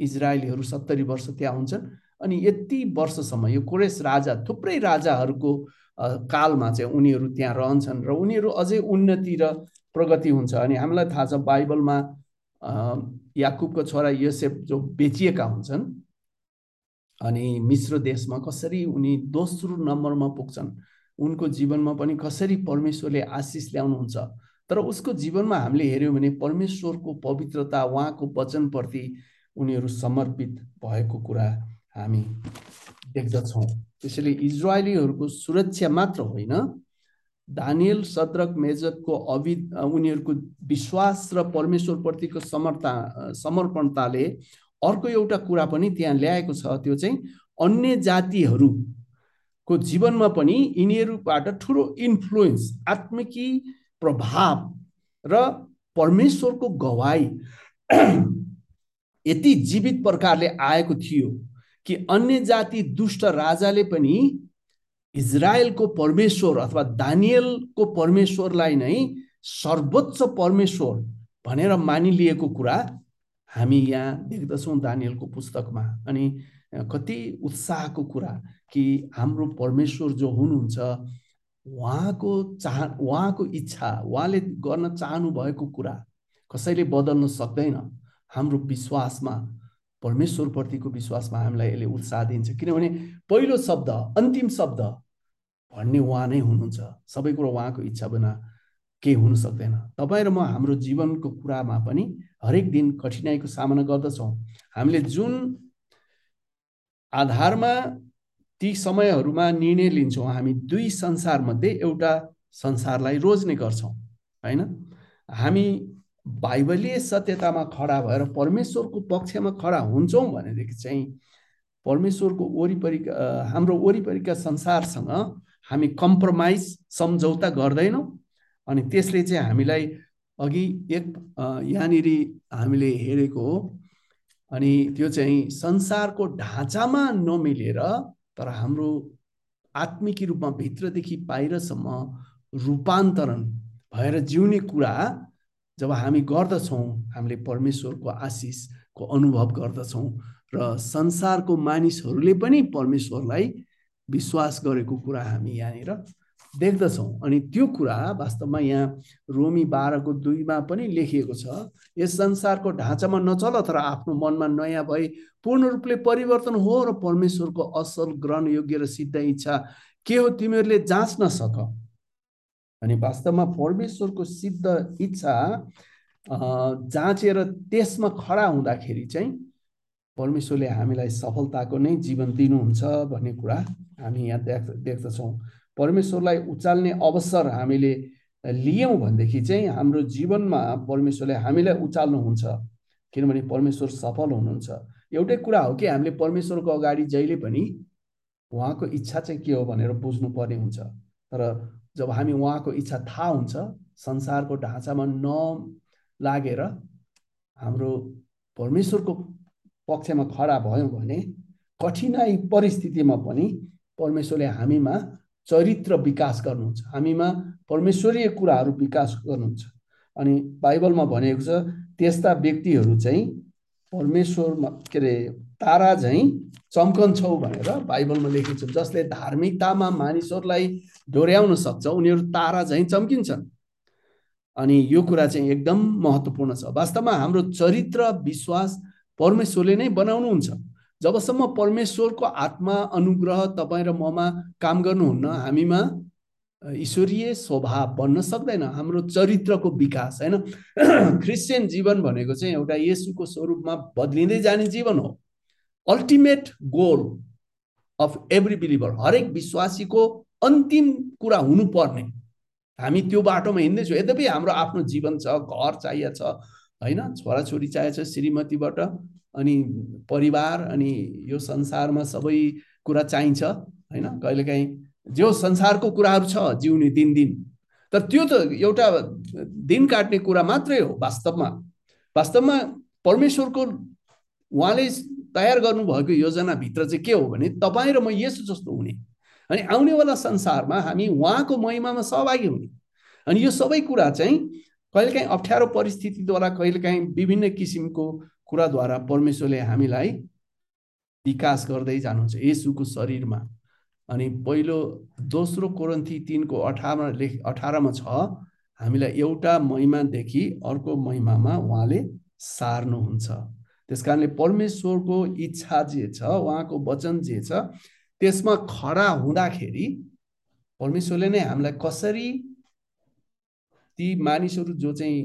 S1: इजरायलीहरू सत्तरी वर्ष त्यहाँ हुन्छन्। अनि यति वर्षसम्म यो कोरेस राजा थुप्रै राजाहरूको कालमा चाहिँ उनीहरू त्यहाँ रहन्छन् र उनीहरू अझै उन्नति र प्रगति हुन्छ। अनि हामीलाई थाहा छ बाइबलमा याकुबको छोरा योसेफ जो बेचिएका हुन्छन् अनि मिश्र देशमा कसरी उनी दोस्रो नम्बरमा पुग्छन्। उनको जीवनमा पनि कसरी परमेश्वरले आशिष ल्याउनुहुन्छ? तर उसको जीवनमा हामीले हेऱ्यौँ भने परमेश्वरको पवित्रता उहाँको वचनप्रति उनीहरू समर्पित भएको कुरा हामी देख्दछौँ। त्यसैले इजरायलीहरूको सुरक्षा मात्र होइन दानियल सद्रक मेजकको अवि उनीहरूको विश्वास र परमेश्वरप्रतिको समर्ता समर्पणताले अर्को एउटा कुरा पनि त्यहाँ ल्याएको छ त्यो चाहिँ अन्य जातिहरूको जीवनमा पनि यिनीहरूबाट ठुलो इन्फ्लुएन्स आत्मिकी प्रभाव र परमेश्वरको गवाई [clears throat] यति जीवित प्रकारले आएको थियो कि अन्य जाति दुष्ट राजाले पनि इजरायलको परमेश्वर अथवा दानियलको परमेश्वरलाई नै सर्वोच्च परमेश्वर भनेर मानिलिएको कुरा हामी यहाँ देख्दछौँ दानियलको पुस्तकमा। अनि कति उत्साहको कुरा। कि हाम्रो परमेश्वर जो हुनुहुन्छ उहाँको चाह उहाँको इच्छा उहाँले गर्न चाहनु भएको कुरा कसैले बदल्न सक्दैन। हाम्रो विश्वासमा परमेश्वरप्रतिको विश्वासमा हामीलाई यसले उत्साह दिन्छ। किनभने पहिलो शब्द अन्तिम शब्द भन्ने उहाँ नै हुनुहुन्छ। सबै कुरो उहाँको इच्छा बिना केही हुन सक्दैन। तपाईँ र म हाम्रो जीवनको कुरामा पनि हरेक दिन कठिनाइको सामना गर्दछौँ। हामीले जुन आधारमा ती समयहरूमा निर्णय लिन्छौँ। हामी दुई संसारमध्ये एउटा संसारलाई रोज्ने गर्छौँ होइन? हामी बाइबलीय सत्यतामा खडा भएर परमेश्वरको पक्षमा खडा हुन्छौँ भनेदेखि चाहिँ परमेश्वरको वरिपरिका हाम्रो वरिपरिका संसारसँग हामी कम्प्रोमाइज सम्झौता गर्दैनौँ अनि त्यसले चाहिँ हामीलाई अघि एक यहाँनिर हामीले हेरेको हो अनि त्यो चाहिँ संसारको ढाँचामा नमिलेर तर हाम्रो आत्मिकी रूपमा भित्रदेखि बाहिरसम्म रूपान्तरण भएर जिउने कुरा जब हामी गर्दछौँ हामीले परमेश्वरको आशिषको अनुभव गर्दछौँ र संसारको मानिसहरूले पनि परमेश्वरलाई विश्वास गरेको कुरा हामी यहाँनिर देख्दछौँ। अनि त्यो कुरा वास्तवमा यहाँ रोमी बाह्रको दुईमा पनि लेखिएको छ यस संसारको ढाँचामा नचल तर आफ्नो मनमा नयाँ भए पूर्ण रूपले परिवर्तन हो र परमेश्वरको असल ग्रहण योग्य र सिद्ध इच्छा के हो तिमीहरूले जाँच्न सक। अनि वास्तवमा परमेश्वरको सिद्ध इच्छा जाँचेर त्यसमा खडा हुँदाखेरि चाहिँ परमेश्वरले हामीलाई सफलताको नै जीवन दिनुहुन्छ भन्ने कुरा हामी यहाँ देख् देख्दछौँ। परमेश्वरलाई उचाल्ने अवसर हामीले लियौँ भनेदेखि चाहिँ हाम्रो जीवनमा परमेश्वरले हामीलाई उचाल्नुहुन्छ किनभने परमेश्वर सफल हुनुहुन्छ। एउटै कुरा हो कि हामीले परमेश्वरको अगाडि जहिले पनि उहाँको इच्छा चाहिँ के हो भनेर बुझ्नु पर्ने हुन्छ। तर जब हामी उहाँको इच्छा थाहा हुन्छ संसारको ढाँचामा नलागेर हाम्रो परमेश्वरको पक्षमा खडा भयौँ भने कठिनाइ परिस्थितिमा पनि परमेश्वरले हामीमा चरित्र विकास गर्नुहुन्छ। हामीमा परमेश्वरीय कुराहरू विकास गर्नुहुन्छ। अनि बाइबलमा भनेको छ त्यस्ता व्यक्तिहरू चाहिँ परमेश्वरमा के अरे तारा चाहिँ चम्कन्छौ भनेर बाइबलमा लेखिन्छ। जसले धार्मिकतामा मानिसहरूलाई डोर्याउन सक्छ उनीहरू तारा चाहिँ चम्किन्छन्। अनि यो कुरा चाहिँ एकदम महत्त्वपूर्ण छ। वास्तवमा हाम्रो चरित्र विश्वास परमेश्वरले नै बनाउनुहुन्छ। जबसम्म परमेश्वरको आत्मा अनुग्रह तपाईँ र ममा काम गर्नुहुन्न हामीमा ईश्वरीय स्वभाव बन्न सक्दैन। हाम्रो चरित्रको विकास होइन [clears throat] क्रिस्चियन जीवन भनेको चाहिँ एउटा येसुको स्वरूपमा बदलिँदै जाने जीवन हो। Ultimate goal of every believer हरेक विश्वासीको अन्तिम कुरा हुनुपर्ने। हामी त्यो बाटोमा हिँड्दैछौँ। यद्यपि हाम्रो आफ्नो जीवन छ घर चाहिएको छ होइन छोराछोरी चाहिएको छ श्रीमतीबाट। अनि परिवार अनि यो संसारमा सबै कुरा चाहिन्छ होइन? कहिलेकाहीँ जो संसारको कुराहरू छ जिउने दिन दिन तर त्यो त एउटा दिन काट्ने कुरा मात्रै हो वास्तवमा। वास्तवमा परमेश्वरको उहाँले तयार गर्नुभएको योजनाभित्र चाहिँ के हो भने तपाईँ र म यसो जस्तो हुने। अनि आउनेवाला संसारमा हामी उहाँको महिमामा सहभागी हुने। अनि यो सबै कुरा चाहिँ कहिलेकाहीँ अप्ठ्यारो परिस्थितिद्वारा कहिलेकाहीँ विभिन्न किसिमको कुराद्वारा परमेश्वरले हामीलाई विकास गर्दै जानुहुन्छ यसुको शरीरमा। अनि पहिलो दोस्रो कोरन्थी तिनको अठारमा लेख अठारमा छ हामीलाई एउटा महिमादेखि अर्को महिमामा उहाँले सार्नुहुन्छ। त्यस कारणले परमेश्वरको इच्छा जे छ उहाँको वचन जे छ त्यसमा खडा हुँदाखेरि परमेश्वरले नै हामीलाई कसरी ती मानिसहरू जो चाहिँ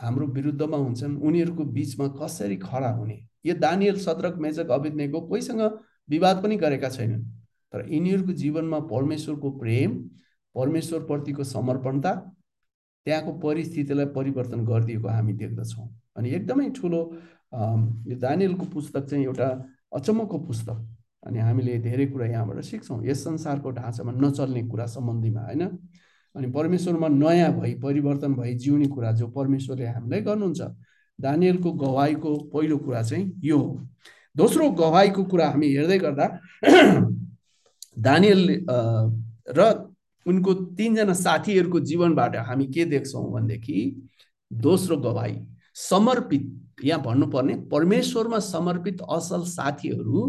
S1: हाम्रो विरुद्धमा हुन्छन्। उनीहरूको बिचमा कसरी खडा हुने? यो दानियल सदरक मेजक अभिज्ञको कोहीसँग विवाद पनि गरेका छैनन्। तर यिनीहरूको जीवनमा परमेश्वरको प्रेम परमेश्वरप्रतिको समर्पणता त्यहाँको परिस्थितिलाई परिवर्तन गरिदिएको हामी देख्दछौँ। अनि एकदमै ठुलो यो दानियलको पुस्तक चाहिँ एउटा अचम्मको पुस्तक। अनि हामीले धेरै कुरा यहाँबाट सिक्छौँ। यस संसारको ढाँचामा नचल्ने कुरा सम्बन्धीमा होइन? अनि परमेश्वरमा नयाँ भई परिवर्तन भई जिउने कुरा जो परमेश्वरले हामीलाई गर्नुहुन्छ। दानियलको गवाईको पहिलो कुरा चाहिँ यो हो। दोस्रो गवाईको कुरा हामी हेर्दै गर्दा [clears throat] दानियल र उनको तिनजना साथीहरूको जीवनबाट हामी के देख्छौँ भनेदेखि दोस्रो गवाई समर्पित। यहाँ भन्नुपर्ने परमेश्वरमा समर्पित असल साथीहरू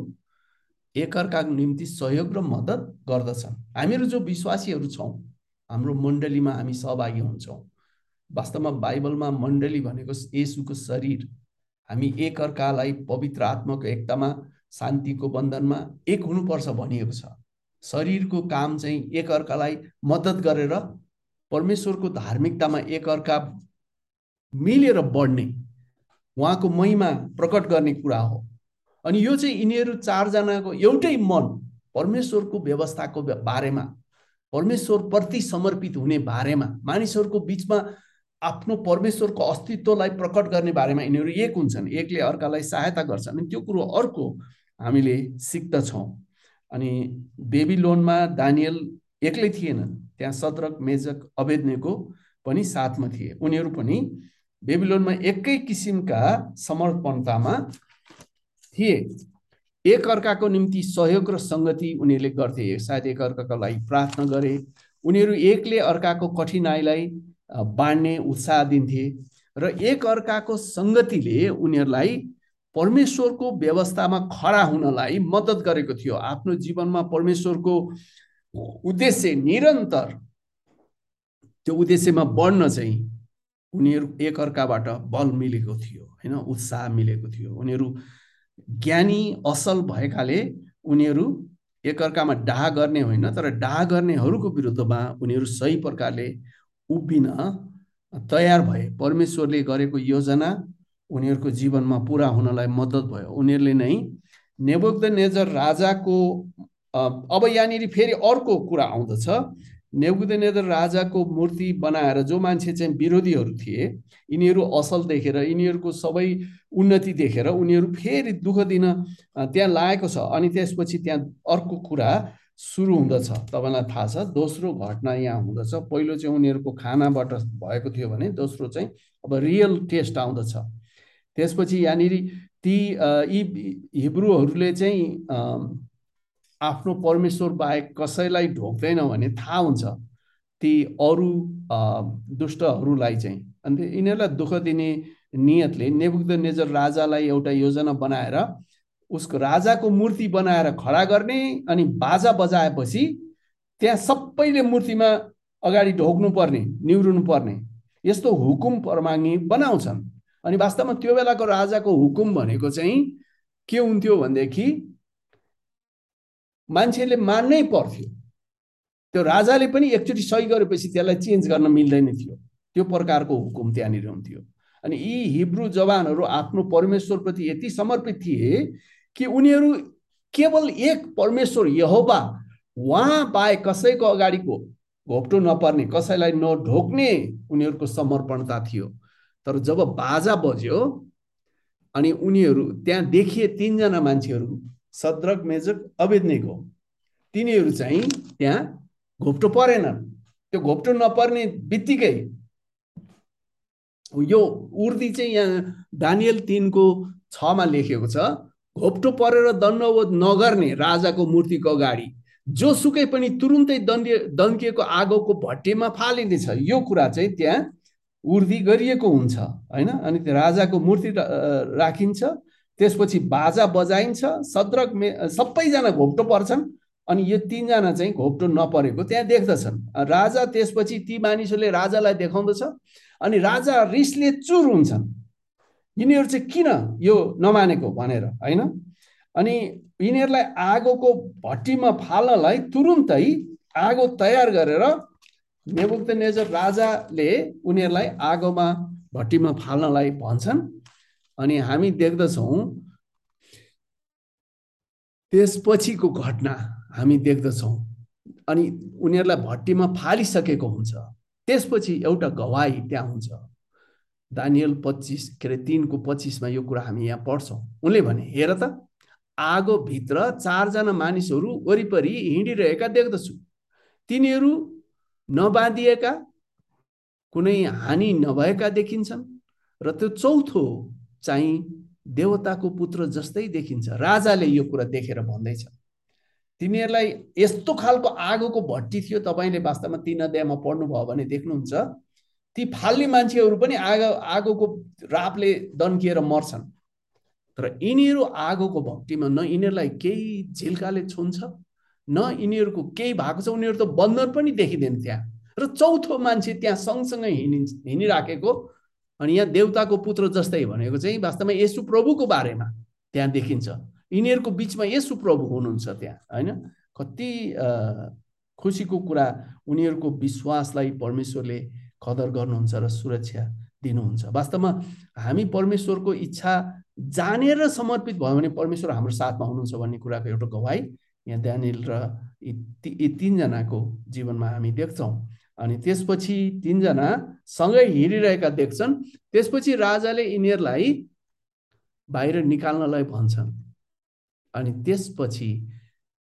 S1: एकअर्काको निम्ति सहयोग र मद्दत गर्दछन्। हामीहरू जो विश्वासीहरू छौँ हाम्रो मण्डलीमा हामी सहभागी हुन्छौँ। वास्तवमा बाइबलमा मण्डली भनेको यसुको शरीर हामी एकअर्कालाई पवित्र आत्माको एकतामा शान्तिको बन्धनमा एक हुनुपर्छ भनिएको छ। शरीरको काम चाहिँ एकअर्कालाई मद्दत गरेर परमेश्वरको धार्मिकतामा एकअर्का मिलेर बढ्ने उहाँको महिमा प्रकट गर्ने कुरा हो। अनि यो चाहिँ यिनीहरू चारजनाको एउटै मन परमेश्वरको व्यवस्थाको बारेमा परमेश्वरप्रति समर्पित हुने बारेमा मानिसहरूको बिचमा आफ्नो परमेश्वरको अस्तित्वलाई प्रकट गर्ने बारेमा यिनीहरू एक हुन्छन् एकले अर्कालाई सहायता गर्छन् अनि त्यो कुरो अर्को हामीले सिक्दछौँ। अनि बेबी लोनमा दानियल एक्लै थिएनन् त्यहाँ सत्रक मेजक अवेद्नेको पनि साथमा थिए। उनीहरू पनि बेबिलोनमा एकै किसिमका समर्पणतामा थिए। एकअर्काको निम्ति सहयोग र सङ्गति उनीहरूले गर्थे। सायद एकअर्काको लागि प्रार्थना गरे। उनीहरू एकले अर्काको कठिनाइलाई बाँड्ने उत्साह दिन्थे र एकअर्काको सङ्गतिले उनीहरूलाई परमेश्वरको व्यवस्थामा खडा हुनलाई मद्दत गरेको थियो। आफ्नो जीवनमा परमेश्वरको उद्देश्य निरन्तर त्यो उद्देश्यमा बढ्न चाहिँ उनीहरू एकअर्काबाट बल मिलेको थियो होइन? उत्साह मिलेको थियो। उनीहरू ज्ञानी असल भएकाले उनीहरू एकअर्कामा डाह गर्ने होइन तर डाह गर्नेहरूको विरुद्धमा उनीहरू सही प्रकारले उभिन तयार भए। परमेश्वरले गरेको योजना उनीहरूको जीवनमा पुरा हुनलाई मद्दत भयो। उनीहरूले नै नेबुक्त नेजर राजाको अब यहाँनिर फेरि अर्को कुरा आउँदछ। नेबुकदेनेजर राजाको मूर्ति बनाएर जो मान्छे चाहिँ विरोधीहरू थिए यिनीहरू असल देखेर यिनीहरूको सबै उन्नति देखेर उनीहरू फेरि दुःख दिन त्यहाँ लागेको छ अनि त्यसपछि त्यहाँ अर्को कुरा सुरु हुँदछ। तपाईँलाई थाहा छ दोस्रो घटना यहाँ हुँदछ। पहिलो चाहिँ उनीहरूको खानाबाट भएको थियो भने दोस्रो चाहिँ अब रियल टेस्ट आउँदछ। त्यसपछि यहाँनिर ती यी हिब्रूहरूले चाहिँ आफ्नो परमेश्वर बाहेक कसैलाई ढोक्दैन भने थाहा हुन्छ ती अरू दुष्टहरूलाई चाहिँ। अन्त यिनीहरूलाई दुःख दिने नियतले नेबुक्द नेजर राजालाई एउटा योजना बनाएर उसको राजाको मूर्ति बनाएर खडा गर्ने अनि बाजा बजाएपछि त्यहाँ सबैले मूर्तिमा अगाडि ढोक्नु पर्ने निहुरुनु पर्ने यस्तो हुकुम परमाङ्गी बनाउँछन्। अनि वास्तवमा त्यो बेलाको राजाको हुकुम भनेको चाहिँ के हुन्थ्यो भनेदेखि मान्छेले मान्नै पर्थ्यो। त्यो राजाले पनि एकचोटि सही गरेपछि त्यसलाई चेन्ज गर्न मिल्दैन थियो। त्यो प्रकारको हुकुम त्यहाँनिर हुन्थ्यो। अनि यी हिब्रू जवानहरू आफ्नो परमेश्वरप्रति यति समर्पित थिए कि उनीहरू केवल एक परमेश्वर यहोबा उहाँ बाहेक कसैको अगाडिको घोप्टो नपर्ने कसैलाई नढोक्ने उनीहरूको समर्पणता थियो। तर जब बाजा बज्यो अनि उनीहरू त्यहाँ देखिए तिनजना मान्छेहरू सद्रक मेजक अवेदनेको तिनीहरू चाहिँ त्यहाँ घोप्टो परेनन्। त्यो घोप्टो नपर्ने बित्तिकै यो उर्दी चाहिँ यहाँ दानियल तिनको छमा लेखेको छ घोप्टो परेर दण्डवोध नगर्ने राजाको मूर्तिको अगाडि जोसुकै पनि तुरुन्तै दण्डिय दन्किएको आगोको भट्टीमा फालिनेछ यो कुरा चाहिँ त्यहाँ उर्दी गरिएको हुन्छ होइन? अनि त्यो राजाको मूर्ति राखिन्छ। त्यसपछि बाजा बजाइन्छ सद्रक मे सबैजना घोप्टो पर्छन् अनि यो तिनजना चाहिँ घोप्टो नपरेको त्यहाँ देख्दछन्। राजा त्यसपछि ती मानिसहरूले राजालाई देखाउँदछ अनि राजा रिसले चुर हुन्छन्। यिनीहरू चाहिँ किन यो नमानेको भनेर होइन? अनि यिनीहरूलाई आगोको भट्टीमा फाल्नलाई तुरुन्तै आगो तयार गरेर नेबुक्त नेजर राजाले उनीहरूलाई आगोमा भट्टीमा फाल्नलाई भन्छन्। अनि हामी देख्दछौँ त्यसपछिको घटना हामी देख्दछौँ। अनि उनीहरूलाई भट्टीमा फालिसकेको हुन्छ। त्यसपछि एउटा गवाई त्यहाँ हुन्छ। दानियल पच्चिस के अरे तिनको पच्चिसमा यो कुरा हामी यहाँ पढ्छौँ। उनले भने हेर त आगोभित्र चारजना मानिसहरू वरिपरि हिँडिरहेका देख्दछु। तिनीहरू नबाँधिएका कुनै हानि नभएका देखिन्छन् र त्यो चौथो चाहिँ देवताको पुत्र जस्तै देखिन्छ। राजाले यो कुरा देखेर भन्दैछ। तिनीहरूलाई यस्तो खालको आगोको भट्टी थियो तपाईँले वास्तवमा तिन अध्यायमा पढ्नुभयो भने देख्नुहुन्छ। ती फाल्ने मान्छेहरू पनि आगो आगोको रापले दन्किएर मर्छन्। तर यिनीहरू आगोको भट्टीमा न यिनीहरूलाई केही झिल्काले छुन्छ न यिनीहरूको केही भएको छ उनीहरू त बन्दर पनि देखिँदैन त्यहाँ। र चौथो मान्छे त्यहाँ सँगसँगै हिँडि हिँडिराखेको अनि यहाँ देवताको पुत्र जस्तै भनेको चाहिँ वास्तवमा यसु प्रभुको बारेमा त्यहाँ देखिन्छ। यिनीहरूको बिचमा यसु प्रभु हुनुहुन्छ त्यहाँ होइन? कति खुसीको कुरा उनीहरूको विश्वासलाई परमेश्वरले कदर गर्नुहुन्छ र सुरक्षा दिनुहुन्छ। वास्तवमा हामी परमेश्वरको इच्छा जानेर समर्पित भयो भने परमेश्वर हाम्रो साथमा हुनुहुन्छ भन्ने कुराको एउटा गवाई यहाँ ड्यानिल र यी तिनजनाको जीवनमा हामी देख्छौँ। अनि त्यसपछि तिनजना सँगै हिँडिरहेका देख्छन्। त्यसपछि राजाले यिनीहरूलाई बाहिर निकाल्नलाई भन्छन्। अनि त्यसपछि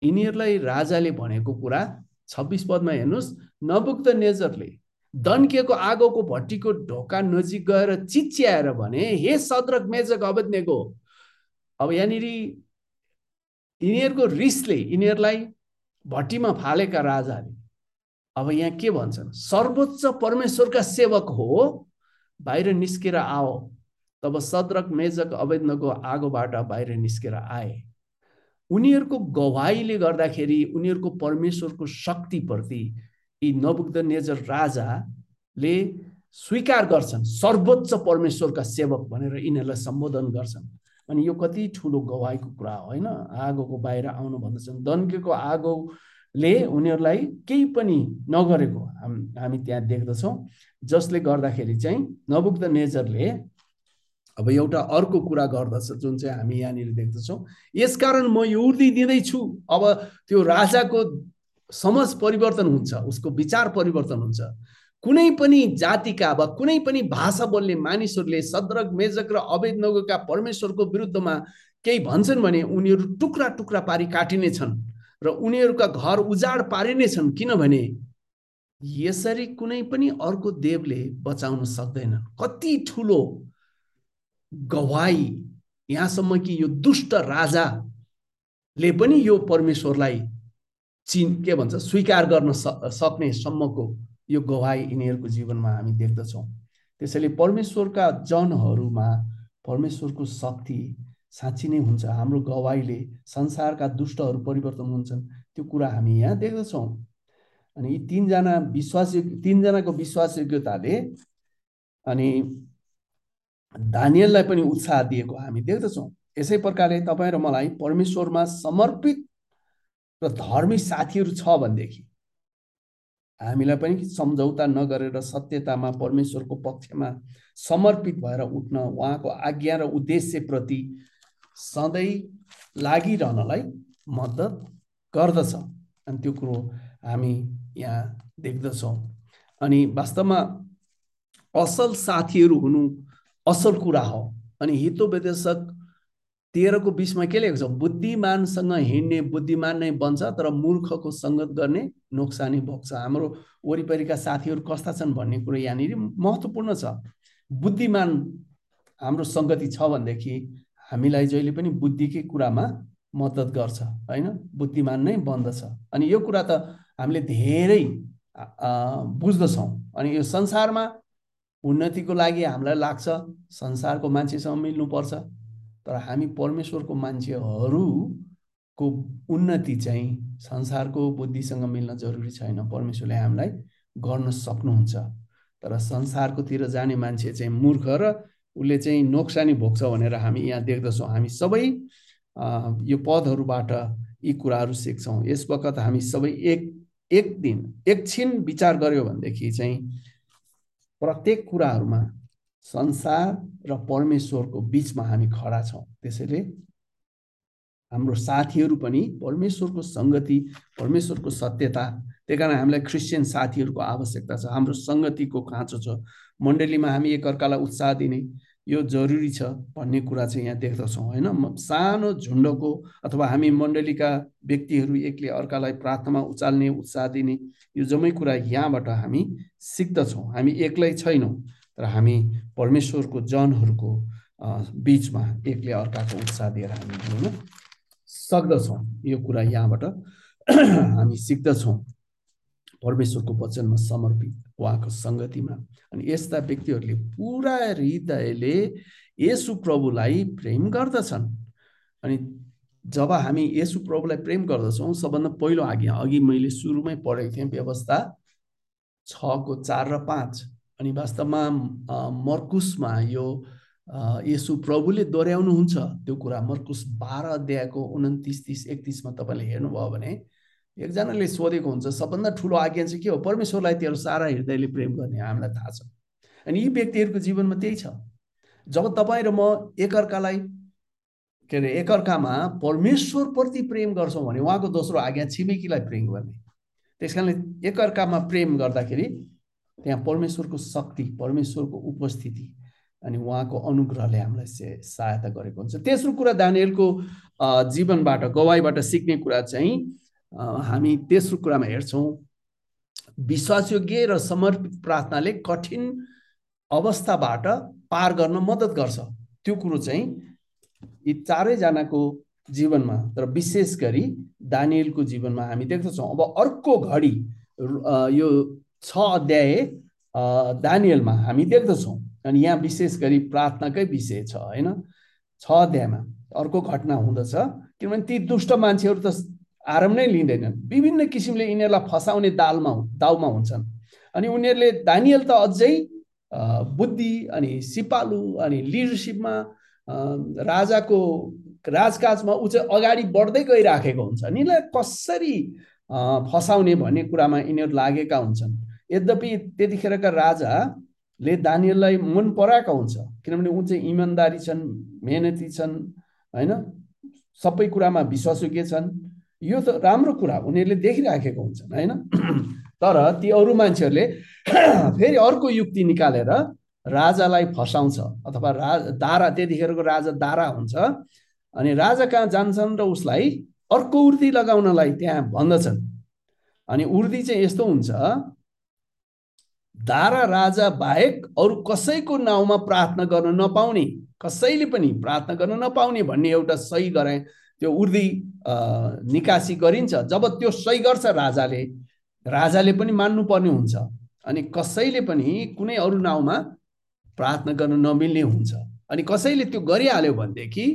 S1: यिनीहरूलाई राजाले भनेको कुरा छब्बिस पदमा हेर्नुहोस् नबुक्त नेजरले दन्किएको आगोको भट्टीको ढोका नजिक गएर चिच्याएर भने हे सद्रक मेजक अवज्ञको अब यहाँनिर यिनीहरूको रिसले यिनीहरूलाई भट्टीमा फालेका राजाले अब यहाँ के भन्छन्? सर्वोच्च परमेश्वरका सेवक हो बाहिर निस्केर आओ तब सद्रक मेजक अवैधनको आगोबाट बाहिर निस्केर आए। उनीहरूको गवाईले गर्दाखेरि उनीहरूको परमेश्वरको शक्तिप्रति यी नबुग्ध नेजर राजाले स्वीकार गर्छन्। सर्वोच्च परमेश्वरका सेवक भनेर यिनीहरूलाई सम्बोधन गर्छन्। अनि यो कति ठुलो गवाईको कुरा हो होइन? आगोको बाहिर आउनु भन्दछन्। दन्केको आगोले उनीहरूलाई केही पनि नगरेको हाम हामी त्यहाँ देख्दछौँ। जसले गर्दाखेरि चाहिँ नबुक्द नेजरले अब एउटा अर्को कुरा गर्दछ जुन चाहिँ हामी यहाँनिर देख्दछौँ। यसकारण म यो उर्दी दिँदैछु अब त्यो राजाको समाज परिवर्तन हुन्छ उसको विचार परिवर्तन हुन्छ। कुनै पनि जातिका वा कुनै पनि भाषा बोल्ने मानिसहरूले सद्रक मेजक र अवैध नगरका परमेश्वरको विरुद्धमा केही भन्छन् भने उनीहरू टुक्रा टुक्रा पारी काटिने छन् र उनीहरूका घर उजाड पारिने छन् किनभने यसरी कुनै पनि अर्को देवले बचाउन सक्दैन। कति ठुलो गवाई यहाँसम्म कि यो दुष्ट राजाले पनि यो परमेश्वरलाई चिन के भन्छ स्वीकार गर्न सक्ने सम्मको यो गवाई यिनीहरूको जीवनमा हामी देख्दछौँ। त्यसैले परमेश्वरका जनहरूमा परमेश्वरको शक्ति साँच्ची नै हुन्छ। हाम्रो गवाईले संसारका दुष्टहरू परिवर्तन हुन्छन्। त्यो कुरा हामी यहाँ देख्दछौँ। अनि यी तिनजना विश्वास तिनजनाको विश्वासयोग्यताले अनि धानियललाई पनि उत्साह दिएको हामी देख्दछौँ। यसै प्रकारले तपाईँ र मलाई परमेश्वरमा समर्पित र धर्मी साथीहरू छ भनेदेखि हामीलाई पनि सम्झौता नगरेर सत्यतामा परमेश्वरको पक्षमा समर्पित भएर उठ्न उहाँको आज्ञा र उद्देश्यप्रति सधैँ लागिरहनलाई मद्दत गर्दछ। अनि त्यो कुरो हामी यहाँ देख्दछौँ। अनि वास्तवमा असल साथीहरू हुनु असल कुरा हो। अनि हितोपदेशक तेह्रको बिचमा के लेखेको छ? बुद्धिमानसँग हिँड्ने बुद्धिमान नै बन्छ तर मूर्खको सङ्गत गर्ने नोक्सानी भोग्छ। हाम्रो वरिपरिका साथीहरू कस्ता छन् भन्ने कुरो यहाँनिर महत्त्वपूर्ण छ। बुद्धिमान हाम्रो सङ्गति छ भनेदेखि हामीलाई जहिले पनि बुद्धिकै कुरामा मद्दत गर्छ होइन? बुद्धिमान नै बन्दछ। अनि यो कुरा त हामीले धेरै बुझ्दछौँ। अनि यो संसारमा उन्नतिको लागि हामीलाई लाग्छ संसारको मान्छेसँग मिल्नुपर्छ। तर हामी परमेश्वरको मान्छेहरूको उन्नति चाहिँ संसारको बुद्धिसँग मिल्न जरुरी छैन। परमेश्वरले हामीलाई गर्न सक्नुहुन्छ। तर संसारकोतिर जाने मान्छे चाहिँ मूर्ख र उसले चाहिँ नोक्सानी भोग्छ भनेर हामी यहाँ देख्दछौँ। हामी सबै यो पदहरूबाट यी कुराहरू सिक्छौँ। यस वखत हामी सबै एक एक दिन एकछिन विचार गऱ्यो भनेदेखि चाहिँ प्रत्येक कुराहरूमा संसार र परमेश्वरको बिचमा हामी खडा छौँ। त्यसैले हाम्रो साथीहरू पनि परमेश्वरको सङ्गति परमेश्वरको सत्यता त्यही कारण हामीलाई क्रिस्चियन साथीहरूको आवश्यकता छ। हाम्रो सङ्गतिको खाँचो छ। मण्डलीमा हामी एकअर्कालाई उत्साह दिने यो जरुरी छ भन्ने कुरा चाहिँ यहाँ देख्दछौँ होइन? सानो झुन्डको अथवा हामी मण्डलीका व्यक्तिहरू एकले अर्कालाई प्रार्थनामा उचाल्ने उत्साह दिने यो जम्मै कुरा यहाँबाट हामी सिक्दछौँ। हामी एक्लै छैनौँ तर हामी परमेश्वरको जनहरूको बिचमा एकले अर्काको उत्साह दिएर हामी सक्दछौँ। यो कुरा यहाँबाट [clears throat] हामी सिक्दछौँ। परमेश्वरको वचनमा समर्पित उहाँको सङ्गतिमा। अनि यस्ता व्यक्तिहरूले पुरा हृदयले यसु प्रभुलाई प्रेम गर्दछन्। अनि जब हामी यसु प्रभुलाई प्रेम गर्दछौँ सबभन्दा पहिलो आज्ञा अघि मैले सुरुमै पढेको थिएँ व्यवस्था छको चार र पाँच। अनि वास्तवमा मर्कुसमा यो यसु प्रभुले दोहोऱ्याउनुहुन्छ। त्यो कुरा मर्कुस बाह्र अध्यायको उन्तिस तिस एकतिसमा तपाईँले हेर्नुभयो भने एकजनाले सोधेको हुन्छ सबभन्दा ठुलो आज्ञा चाहिँ के हो? परमेश्वरलाई तेरो सारा हृदयले प्रेम गर्ने हामीलाई थाहा छ। अनि यी व्यक्तिहरूको जीवनमा त्यही छ। जब तपाईँ र म एकअर्कालाई के अरे एकअर्कामा परमेश्वरप्रति प्रेम गर्छौँ भने उहाँको दोस्रो आज्ञा छिमेकीलाई प्रेम गर्ने। त्यस कारणले एकअर्कामा प्रेम गर्दाखेरि त्यहाँ परमेश्वरको शक्ति परमेश्वरको उपस्थिति अनि उहाँको अनुग्रहले हामीलाई सहायता गरेको हुन्छ। तेस्रो कुरा दानियलको जीवनबाट गवाईबाट सिक्ने कुरा चाहिँ हामी तेस्रो कुरामा हेर्छौँ विश्वासयोग्य र समर्पित प्रार्थनाले कठिन अवस्थाबाट पार गर्न मद्दत गर्छ। त्यो कुरो चाहिँ यी चारैजनाको जीवनमा तर विशेष गरी दानियलको जीवनमा हामी देख्दछौँ। अब अर्को घडी यो छ अध्याय दानियलमा हामी देख्दछौँ। अनि यहाँ विशेष गरी प्रार्थनाकै विषय छ होइन? छ अध्यायमा अर्को घटना हुँदछ किनभने ती दुष्ट मान्छेहरू त आराम नै लिँदैनन् विभिन्न किसिमले यिनीहरूलाई फसाउने दालमा दाउमा हुन्छन्। अनि उनीहरूले दानियल त अझै बुद्धि अनि सिपालु अनि लिडरसिपमा राजाको राजकाजमा ऊ चाहिँ अगाडि बढ्दै गइराखेको हुन्छ। यिनीहरूलाई कसरी फसाउने भन्ने कुरामा यिनीहरू लागेका हुन्छन्। यद्यपि त्यतिखेरका राजाले दानियललाई मन पराएका हुन्छ किनभने ऊ चाहिँ इमान्दारी छन् मेहनती छन् होइन? सबै कुरामा विश्वासयोग्य छन्। यो त राम्रो कुरा उनीहरूले देखिराखेको हुन्छन् होइन? तर ती अरू मान्छेहरूले [clears throat] फेरि अर्को युक्ति निकालेर राजालाई फसाउँछ अथवा रा दारा त्यतिखेरको राजा दारा हुन्छ अनि राजा कहाँ जान्छन् र उसलाई अर्को उर्दी लगाउनलाई त्यहाँ भन्दछन्। अनि उर्दी चाहिँ यस्तो हुन्छ दारा राजा बाहेक अरू कसैको नाउँमा प्रार्थना गर्न नपाउने कसैले पनि प्रार्थना गर्न नपाउने भन्ने एउटा सही गराए त्यो उर्दी निकासी गरिन्छ। जब त्यो सही गर्छ राजाले राजाले पनि मान्नुपर्ने हुन्छ। अनि कसैले पनि कुनै अरू नाउँमा प्रार्थना गर्न नमिल्ने हुन्छ। अनि कसैले त्यो गरिहाल्यो भनेदेखि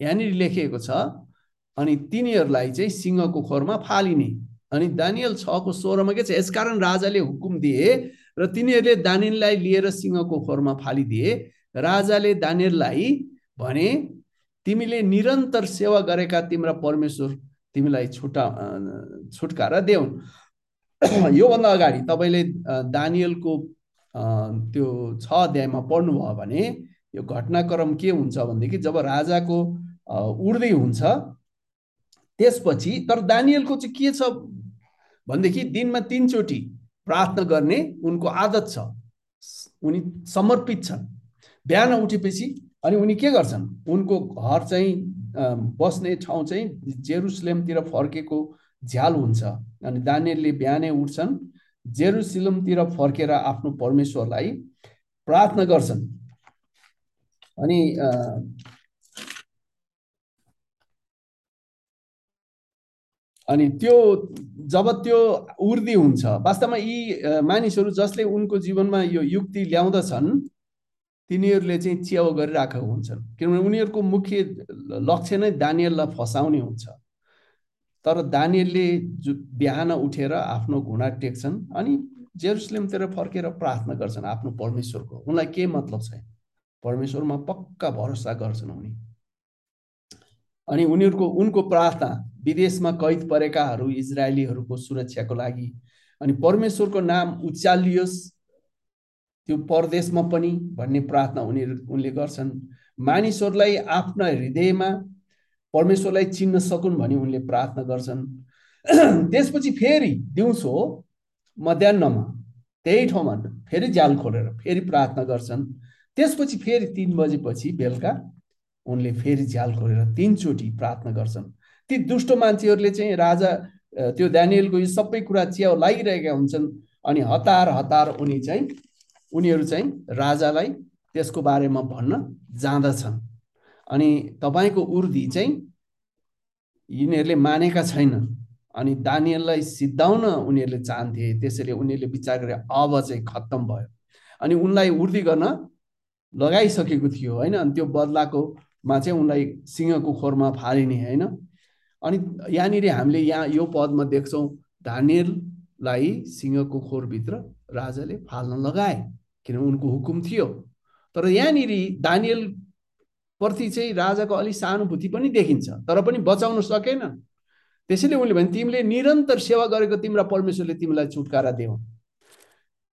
S1: यहाँनिर लेखिएको छ अनि तिनीहरूलाई चाहिँ सिंहको खोरमा फालिने। अनि दानियल छको सोह्रमा के छ? यसकारण राजाले हुकुम दिए र तिनीहरूले दानियललाई लिएर सिंहको खोरमा फालिदिए। राजाले दानियललाई भने तिमीले निरन्तर सेवा गरेका तिम्रा परमेश्वर तिमीलाई छुटा छुटकारा देऊन्। [clears throat] योभन्दा अगाडि तपाईँले दानियलको त्यो छ अध्यायमा पढ्नुभयो भने यो घटनाक्रम के हुन्छ भनेदेखि जब राजाको उड्दै हुन्छ त्यसपछि तर दानियलको चाहिँ के छ भनेदेखि दिनमा तिनचोटि प्रार्थना गर्ने उनको आदत छ। उनी समर्पित छन्। बिहान उठेपछि अनि उनी के गर्छन्? उनको घर चाहिँ बस्ने ठाउँ चाहिँ जेरुसलेमतिर फर्केको झ्याल हुन्छ। अनि दानियलले बिहानै उठ्छन् जेरुसलेमतिर फर्केर आफ्नो परमेश्वरलाई प्रार्थना गर्छन्। अनि अनि त्यो जब त्यो उर्दी हुन्छ वास्तवमा यी मानिसहरू जसले उनको जीवनमा यो युक्ति ल्याउँदछन् तिनीहरूले चाहिँ च्याउ गरिरहेको हुन्छन्। किनभने उनीहरूको मुख्य लक्ष्य नै दानियललाई फसाउने हुन्छ। तर दानियलले बिहान उठेर आफ्नो घुँडा टेक्छन् अनि जेरुसलेमतिर फर्केर प्रार्थना गर्छन् आफ्नो परमेश्वरको। उनलाई के मतलब छैन परमेश्वरमा पक्का भरोसा गर्छन् उनी। अनि उनीहरूको उनको प्रार्थना विदेशमा कैद परेकाहरू इजरायलीहरूको सुरक्षाको लागि। अनि परमेश्वरको नाम उचालियोस् त्यो परदेशमा पनि भन्ने प्रार्थना उनीहरू उनले गर्छन्। मानिसहरूलाई आफ्ना हृदयमा परमेश्वरलाई चिन्न सकुन् भनी उनले प्रार्थना गर्छन्। [clears throat] त्यसपछि फेरि दिउँसो मध्याहमा त्यही ठाउँमा फेरि जाल खोलेर फेरि प्रार्थना गर्छन्। त्यसपछि फेरि तिन बजेपछि बेलुका उनले फेरि झ्याल खोलेर तिनचोटि प्रार्थना गर्छन्। ती दुष्ट मान्छेहरूले चाहिँ राजा त्यो दानियलको यो सबै कुरा च्याउ लागिरहेका हुन्छन् अनि हतार हतार उनी चाहिँ उनीहरू चाहिँ राजालाई त्यसको बारेमा भन्न जाँदछन्। अनि तपाईँको उर्दी चाहिँ यिनीहरूले मानेका छैनन्। अनि दानियललाई सिद्धाउन उनीहरूले चाहन्थे त्यसैले उनीहरूले विचार गरे अब चाहिँ खत्तम भयो। अनि उनलाई उर्दी गर्न लगाइसकेको थियो होइन? अनि त्यो बदलाको मा चाहिँ उनलाई सिंहको खोरमा फालिने होइन? अनि यहाँनिर हामीले यहाँ यो पदमा देख्छौँ धानियललाई सिंहको खोरभित्र राजाले फाल्न लगाए। किनभने उनको हुकुम थियो। तर यहाँनिर दानियल प्रति चाहिँ राजाको अलिक सहानुभूति पनि देखिन्छ तर पनि बचाउन सकेन। त्यसैले उनले भने तिमीले निरन्तर सेवा गरेको तिम्रा परमेश्वरले तिमीलाई छुटकारा देऊ।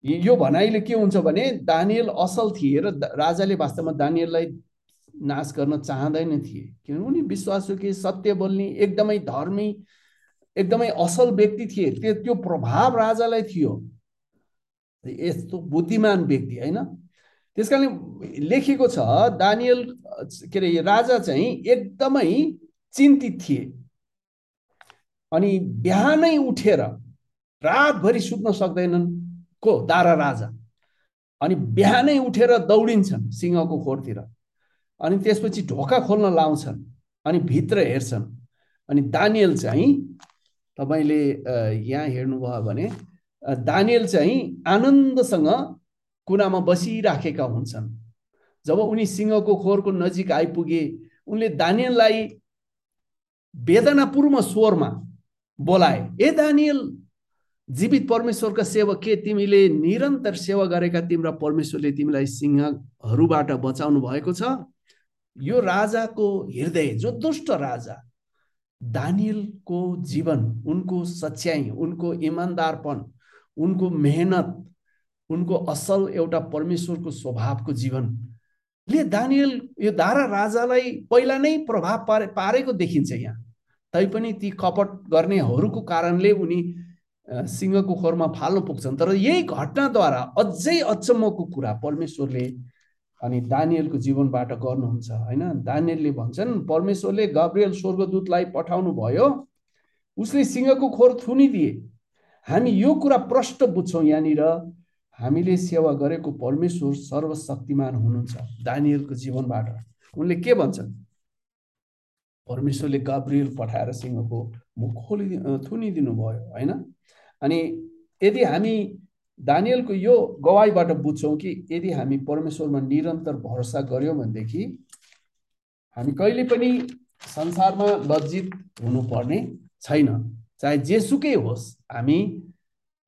S1: यो भनाइले के हुन्छ भने दानियल असल थिए र राजाले वास्तवमा दानियललाई नाश गर्न चाहँदैन थिए। किनभने उनी विश्वासयोग्य सत्य बोल्ने एकदमै धर्मी एकदमै असल व्यक्ति थिए। त्यो त्यो प्रभाव राजालाई थियो। यस्तो बुद्धिमान व्यक्ति होइन? त्यस कारण लेखेको छ दानियल के अरे राजा चाहिँ एकदमै चिन्तित थिए। अनि बिहानै उठेर रातभरि सुत्न सक्दैनन् को? दारा राजा। अनि बिहानै उठेर दौडिन्छन् सिंहको खोरतिर। अनि त्यसपछि ढोका खोल्न लाउँछन् अनि भित्र हेर्छन्। अनि दानियल चाहिँ तपाईँले यहाँ हेर्नुभयो भने दानियल चाहिँ आनन्दसँग कुनामा बसिराखेका हुन्छन्। जब उनी सिंहको खोरको नजिक आइपुगे उनले दानियललाई वेदनापूर्ण स्वरमा बोलाए ए दानियल जीवित परमेश्वरका सेवक के? तिमीले निरन्तर सेवा गरेका तिम्रा परमेश्वरले तिमीलाई सिंहहरूबाट बचाउनु भएको छ। यो राजाको हृदय जो दुष्ट राजा दानियलको जीवन उनको सच्याइ उनको इमान्दारपन उनको मेहनत उनको असल एउटा परमेश्वरको स्वभावको जीवनले दानियल यो दारा राजालाई पहिला नै प्रभाव पारे पारेको देखिन्छ यहाँ। तैपनि ती कपट गर्नेहरूको कारणले उनी सिंहको खोरमा फाल्नु पुग्छन्। तर यही घटनाद्वारा अझै अचम्मको कुरा परमेश्वरले अनि दानियलको जीवनबाट गर्नुहुन्छ होइन? दानियलले भन्छन् परमेश्वरले गब्रियल स्वर्गदूतलाई पठाउनु भयो उसले सिंहको खोर थुनिदिए। हामी यो कुरा प्रष्ट बुझ्छौँ यहाँनिर। हामीले सेवा गरेको परमेश्वर सर्वशक्तिमान हुनुहुन्छ दानियलको जीवनबाट। उनले के भन्छन्? परमेश्वरले गब्रियल पठाएर सिंहको मुख खोलि थुनिदिनु भयो होइन? अनि यदि हामी दानियलको यो गवाईबाट बुझ्छौँ कि यदि हामी परमेश्वरमा निरन्तर भरोसा गऱ्यौँ भनेदेखि हामी कहिले पनि संसारमा लज्जित हुनुपर्ने छैन। चाहे जेसुकै होस् हामी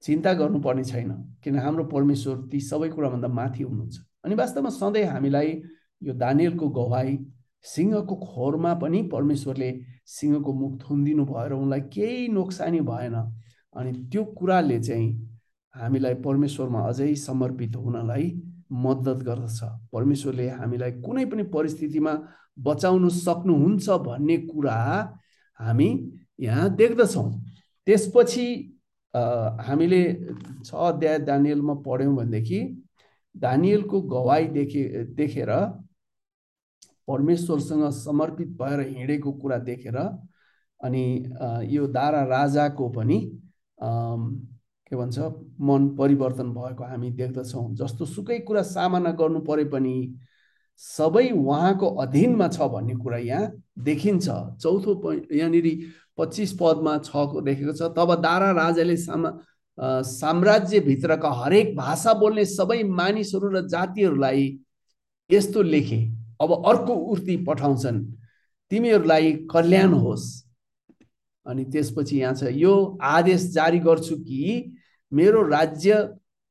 S1: चिन्ता गर्नुपर्ने छैन। किन हाम्रो परमेश्वर ती सबै कुराभन्दा माथि हुनुहुन्छ। अनि वास्तवमा सधैँ हामीलाई यो दानियलको गवाई सिंहको खोरमा पनि परमेश्वरले सिंहको मुख थुनिदिनु भएर उनलाई केही नोक्सानी भएन। अनि त्यो कुराले चाहिँ हामीलाई परमेश्वरमा अझै समर्पित हुनलाई मद्दत गर्दछ। परमेश्वरले हामीलाई कुनै पनि परिस्थितिमा बचाउनु सक्नुहुन्छ भन्ने कुरा हामी यहाँ देख्दछौँ। त्यसपछि हामीले छ अध्याय दानियलमा पढ्यौँ भनेदेखि दानियलको गवाई देखे देखेर परमेश्वरसँग समर्पित भएर हिँडेको कुरा देखेर अनि यो दारा राजाको पनि के भन्छ मन परिवर्तन भएको हामी देख्दछौँ। जस्तो सुकै कुरा सामना गर्नु परे पनि सबै उहाँको अधीनमा छ भन्ने कुरा यहाँ देखिन्छ। चौथो पोइन्ट यहाँनिर पच्चिस पदमा छको लेखेको छ। तब दारा राजाले सामा साम्राज्यभित्रका हरेक भाषा बोल्ने सबै मानिसहरू र जातिहरूलाई यस्तो लेखे अब अर्को उर्ती पठाउँछन्। तिमीहरूलाई कल्याण होस्। अनि त्यसपछि यहाँ छ यो आदेश जारी गर्छु कि मेरो राज्य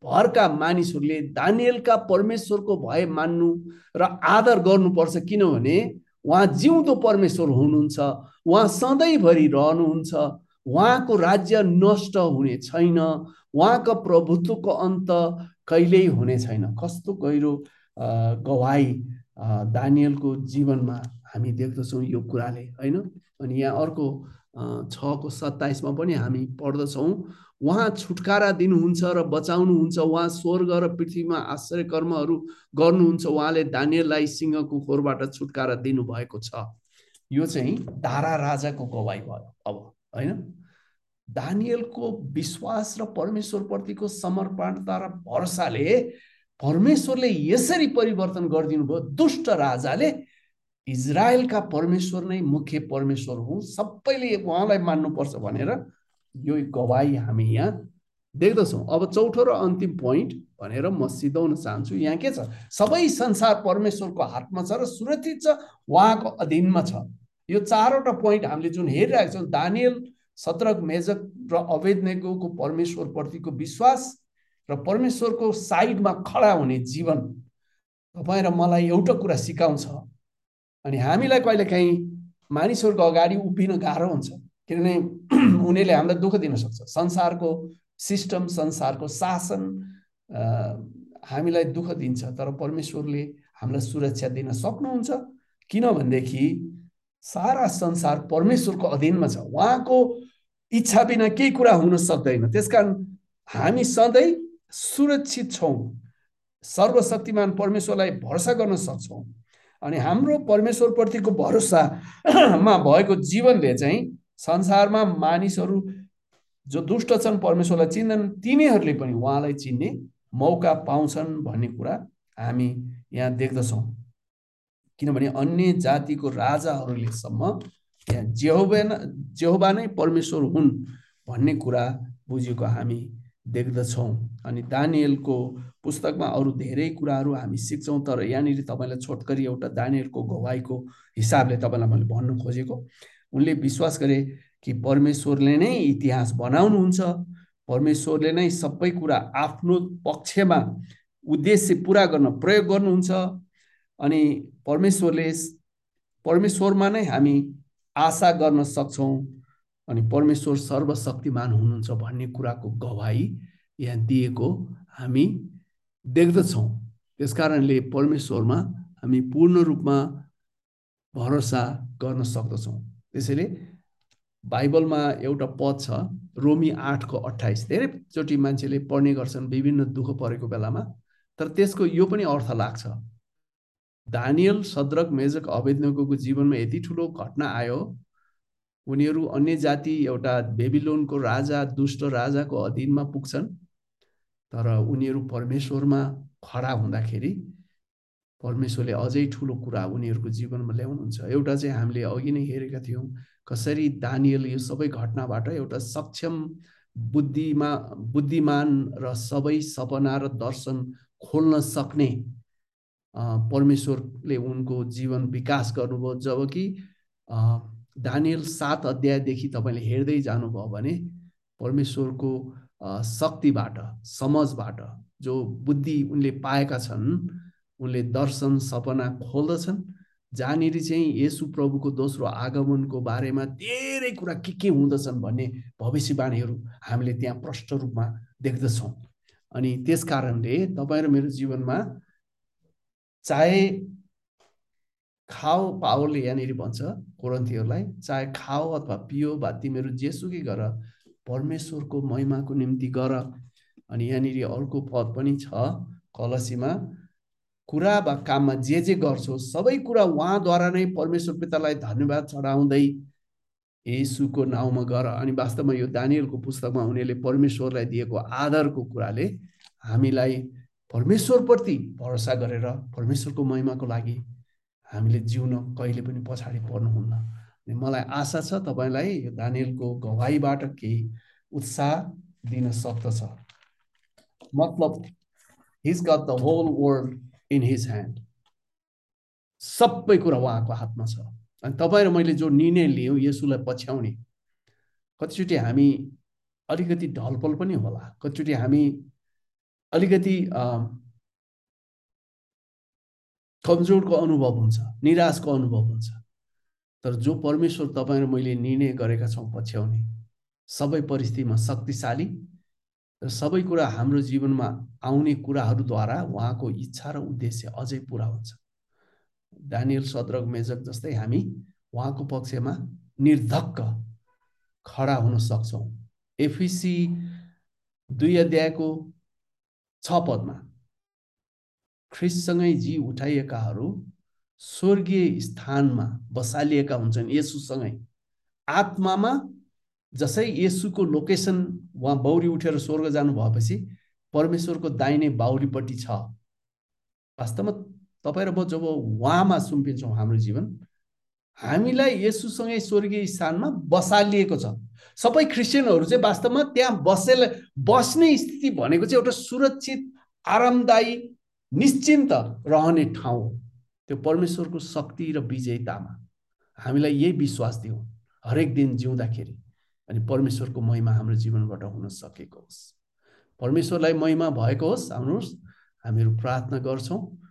S1: भरका मानिसहरूले दानियलका परमेश्वरको भय मान्नु र आदर गर्नुपर्छ किनभने उहाँ जिउँदो परमेश्वर हुनुहुन्छ। उहाँ सधैँभरि रहनुहुन्छ। उहाँको राज्य नष्ट हुने छैन। उहाँको प्रभुत्वको अन्त कहिल्यै हुने छैन। कस्तो गहिरो गवाई दानियलको जीवनमा हामी देख्दछौँ यो कुराले होइन? अनि यहाँ अर्को छको सत्ताइसमा पनि हामी पढ्दछौँ। उहाँ छुटकारा दिनुहुन्छ र बचाउनुहुन्छ। उहाँ स्वर्ग र पृथ्वीमा आश्चर्य कर्महरू गर्नुहुन्छ। उहाँले दानियललाई सिंहको खोरबाट छुटकारा दिनुभएको छ। यो चाहिँ दारा राजाको गवाई भयो। अब होइन? दानियलको विश्वास र परमेश्वरप्रतिको समर्पणता र भरोसाले परमेश्वरले यसरी परिवर्तन गरिदिनु भयो दुष्ट राजाले इजरायलका परमेश्वर नै मुख्य परमेश्वर हुँ सबैले उहाँलाई मान्नुपर्छ भनेर यो गवाई हामी यहाँ देख्दछौँ। अब चौथो र अन्तिम पोइन्ट भनेर म सिधाउन चाहन्छु यहाँ के छ? सबै संसार परमेश्वरको हातमा छ र सुरक्षित छ उहाँको अधीनमा छ। यो चारवटा पोइन्ट हामीले जुन हेरिरहेको छौँ दानियल सत्रक मेजक र अवेदनेको परमेश्वरप्रतिको विश्वास र परमेश्वरको साइडमा खडा हुने जीवन तपाईँ र मलाई एउटा कुरा सिकाउँछ अनि हामीलाई कहिलेकाहीँ मानिसहरूको अगाडि उभिन गाह्रो हुन्छ किनभने [clears throat] उनीहरूले हामीलाई दुःख दिन सक्छ। संसारको सिस्टम संसारको शासन हामीलाई दुःख दिन्छ तर परमेश्वरले हामीलाई सुरक्षा दिन सक्नुहुन्छ। किनभनेदेखि सारा संसार परमेश्वरको अधीनमा छ। उहाँको इच्छा बिना केही कुरा हुन सक्दैन। त्यस कारण हामी सधैँ सुरक्षित छौँ। सर्वशक्तिमान परमेश्वरलाई भरोसा गर्न सक्छौँ। अनि हाम्रो परमेश्वरप्रतिको भरोसामा भएको जीवनले चाहिँ संसारमा मानिसहरू जो दुष्ट छन् परमेश्वरलाई चिन्दैन तिनीहरूले पनि उहाँलाई चिन्ने मौका पाउँछन् भन्ने कुरा हामी यहाँ देख्दछौँ। किनभने अन्य जातिको राजाहरूलेसम्म त्यहाँ जेहोबा जेहोबा नै परमेश्वर हुन् भन्ने कुरा बुझेको हामी देख्दछौँ। अनि दानियलको पुस्तकमा अरू धेरै कुराहरू हामी सिक्छौँ तर यहाँनिर तपाईँलाई छोटकरी एउटा दानियलको गवाईको हिसाबले तपाईँलाई मैले भन्नु खोजेको। उनले विश्वास गरे कि परमेश्वरले नै इतिहास बनाउनुहुन्छ परमेश्वरले नै सबै कुरा आफ्नो पक्षमा उद्देश्य पुरा गर्न प्रयोग गर्नुहुन्छ। अनि परमेश्वरले परमेश्वरमा नै हामी आशा गर्न सक्छौँ अनि परमेश्वर सर्वशक्तिमान हुनुहुन्छ भन्ने कुराको गवाई यहाँ दिएको हामी देख्दछौँ। त्यस कारणले परमेश्वरमा हामी पूर्ण रूपमा भरोसा गर्न सक्दछौँ। त्यसैले बाइबलमा एउटा पद छ रोमी आठको अठाइस धेरैचोटि मान्छेले पढ्ने गर्छन् विभिन्न दुःख परेको बेलामा। तर त्यसको यो पनि अर्थ लाग्छ। दानियल सद्रक मेजक अवेदनको जीवनमा यति ठुलो घटना आयो। उनीहरू अन्य जाति एउटा बेबिलोनको राजा दुष्ट राजाको अधीनमा पुग्छन्। तर उनीहरू परमेश्वरमा खडा हुँदाखेरि परमेश्वरले अझै ठुलो कुरा उनीहरूको जीवनमा ल्याउनुहुन्छ। एउटा चाहिँ हामीले अघि नै हेरेका थियौँ कसरी दानियल यो सबै घटनाबाट एउटा सक्षम बुद्धिमा बुद्धिमान र सबै सपना र दर्शन खोल्न सक्ने परमेश्वरले उनको जीवन विकास गर्नुभयो। जबकि दानियल सात अध्यायदेखि तपाईँले हेर्दै जानुभयो भने परमेश्वरको शक्तिबाट समझबाट जो बुद्धि उनले पाएका छन् उनले दर्शन सपना खोल्दछन्। जहाँनिर चाहिँ यसु प्रभुको दोस्रो आगमनको बारेमा धेरै कुरा के के हुँदछन् भन्ने भविष्यवाणीहरू हामीले त्यहाँ प्रष्ट रूपमा देख्दछौँ। अनि त्यस कारणले तपाईँ र मेरो जीवनमा चाहे खाओ पावरले यहाँनिर भन्छ कोरन्थीहरूलाई चाहे खाओ अथवा पियो वा तिमीहरू जेसुकै गर परमेश्वरको महिमाको निम्ति गर। अनि यहाँनिर अर्को पद पनि छ कलसीमा कुरा वा काममा जे जे गर्छौ सबै कुरा उहाँद्वारा नै परमेश्वर पितालाई धन्यवाद चढाउँदै यसुको नाउँमा गर। अनि वास्तवमा यो दानियलको पुस्तकमा उनीहरूले परमेश्वरलाई दिएको आदरको कुराले हामीलाई परमेश्वरप्रति भरोसा गरेर परमेश्वरको महिमाको लागि हामीले जिउन कहिले पनि पछाडि पर्नुहुन्न। अनि मलाई आशा छ तपाईँलाई यो दानियलको गवाईबाट केही उत्साह दिन सक्दछ। मतलब he's got the whole world in his hand सबै कुरा उहाँको हातमा छ। अनि तपाईँ र मैले जो निर्णय लियौँ यसुलाई पछ्याउने कतिचोटि हामी अलिकति ढलपल पनि होला। कतिचोटि हामी अलिकति कमजोरको अनुभव हुन्छ निराशको अनुभव हुन्छ। तर जो परमेश्वर तपाईँ र मैले निर्णय गरेका छौँ पछ्याउने सबै परिस्थितिमा शक्तिशाली र सबै कुरा हाम्रो जीवनमा आउने कुराहरूद्वारा उहाँको इच्छा र उद्देश्य अझै पुरा हुन्छ। दानियल सद्रक मेजक जस्तै हामी उहाँको पक्षमा निर्धक्क खडा हुन सक्छौँ। एफिसी दुई अध्यायको छ पदमा। ख्रिससँगै जी उठाइएकाहरू स्वर्गीय स्थानमा बसालिएका हुन्छन् यसुसँगै। आत्मामा जसै यसुको लोकेसन उहाँ बौरी उठेर स्वर्ग जानु भएपछि परमेश्वरको दाहिने बाहुलीपट्टि छ। वास्तवमा तपाईँ र म जब उहाँमा सुम्पिन्छौँ हाम्रो जीवन हामीलाई यसुसँगै स्वर्गीय स्थानमा बसालिएको छ। सबै क्रिस्चियनहरू चाहिँ वास्तवमा त्यहाँ बसेर बस्ने स्थिति भनेको चाहिँ एउटा सुरक्षित आरामदायी निश्चिन्त रहने ठाउँ हो। त्यो परमेश्वरको शक्ति र विजयतामा हामीलाई यही विश्वास दिउँ हरेक दिन जिउँदाखेरि अनि परमेश्वरको महिमा हाम्रो जीवनबाट हुन सकेको होस्। परमेश्वरलाई महिमा भएको होस्। हाम्रो हामीहरू प्रार्थना गर्छौँ।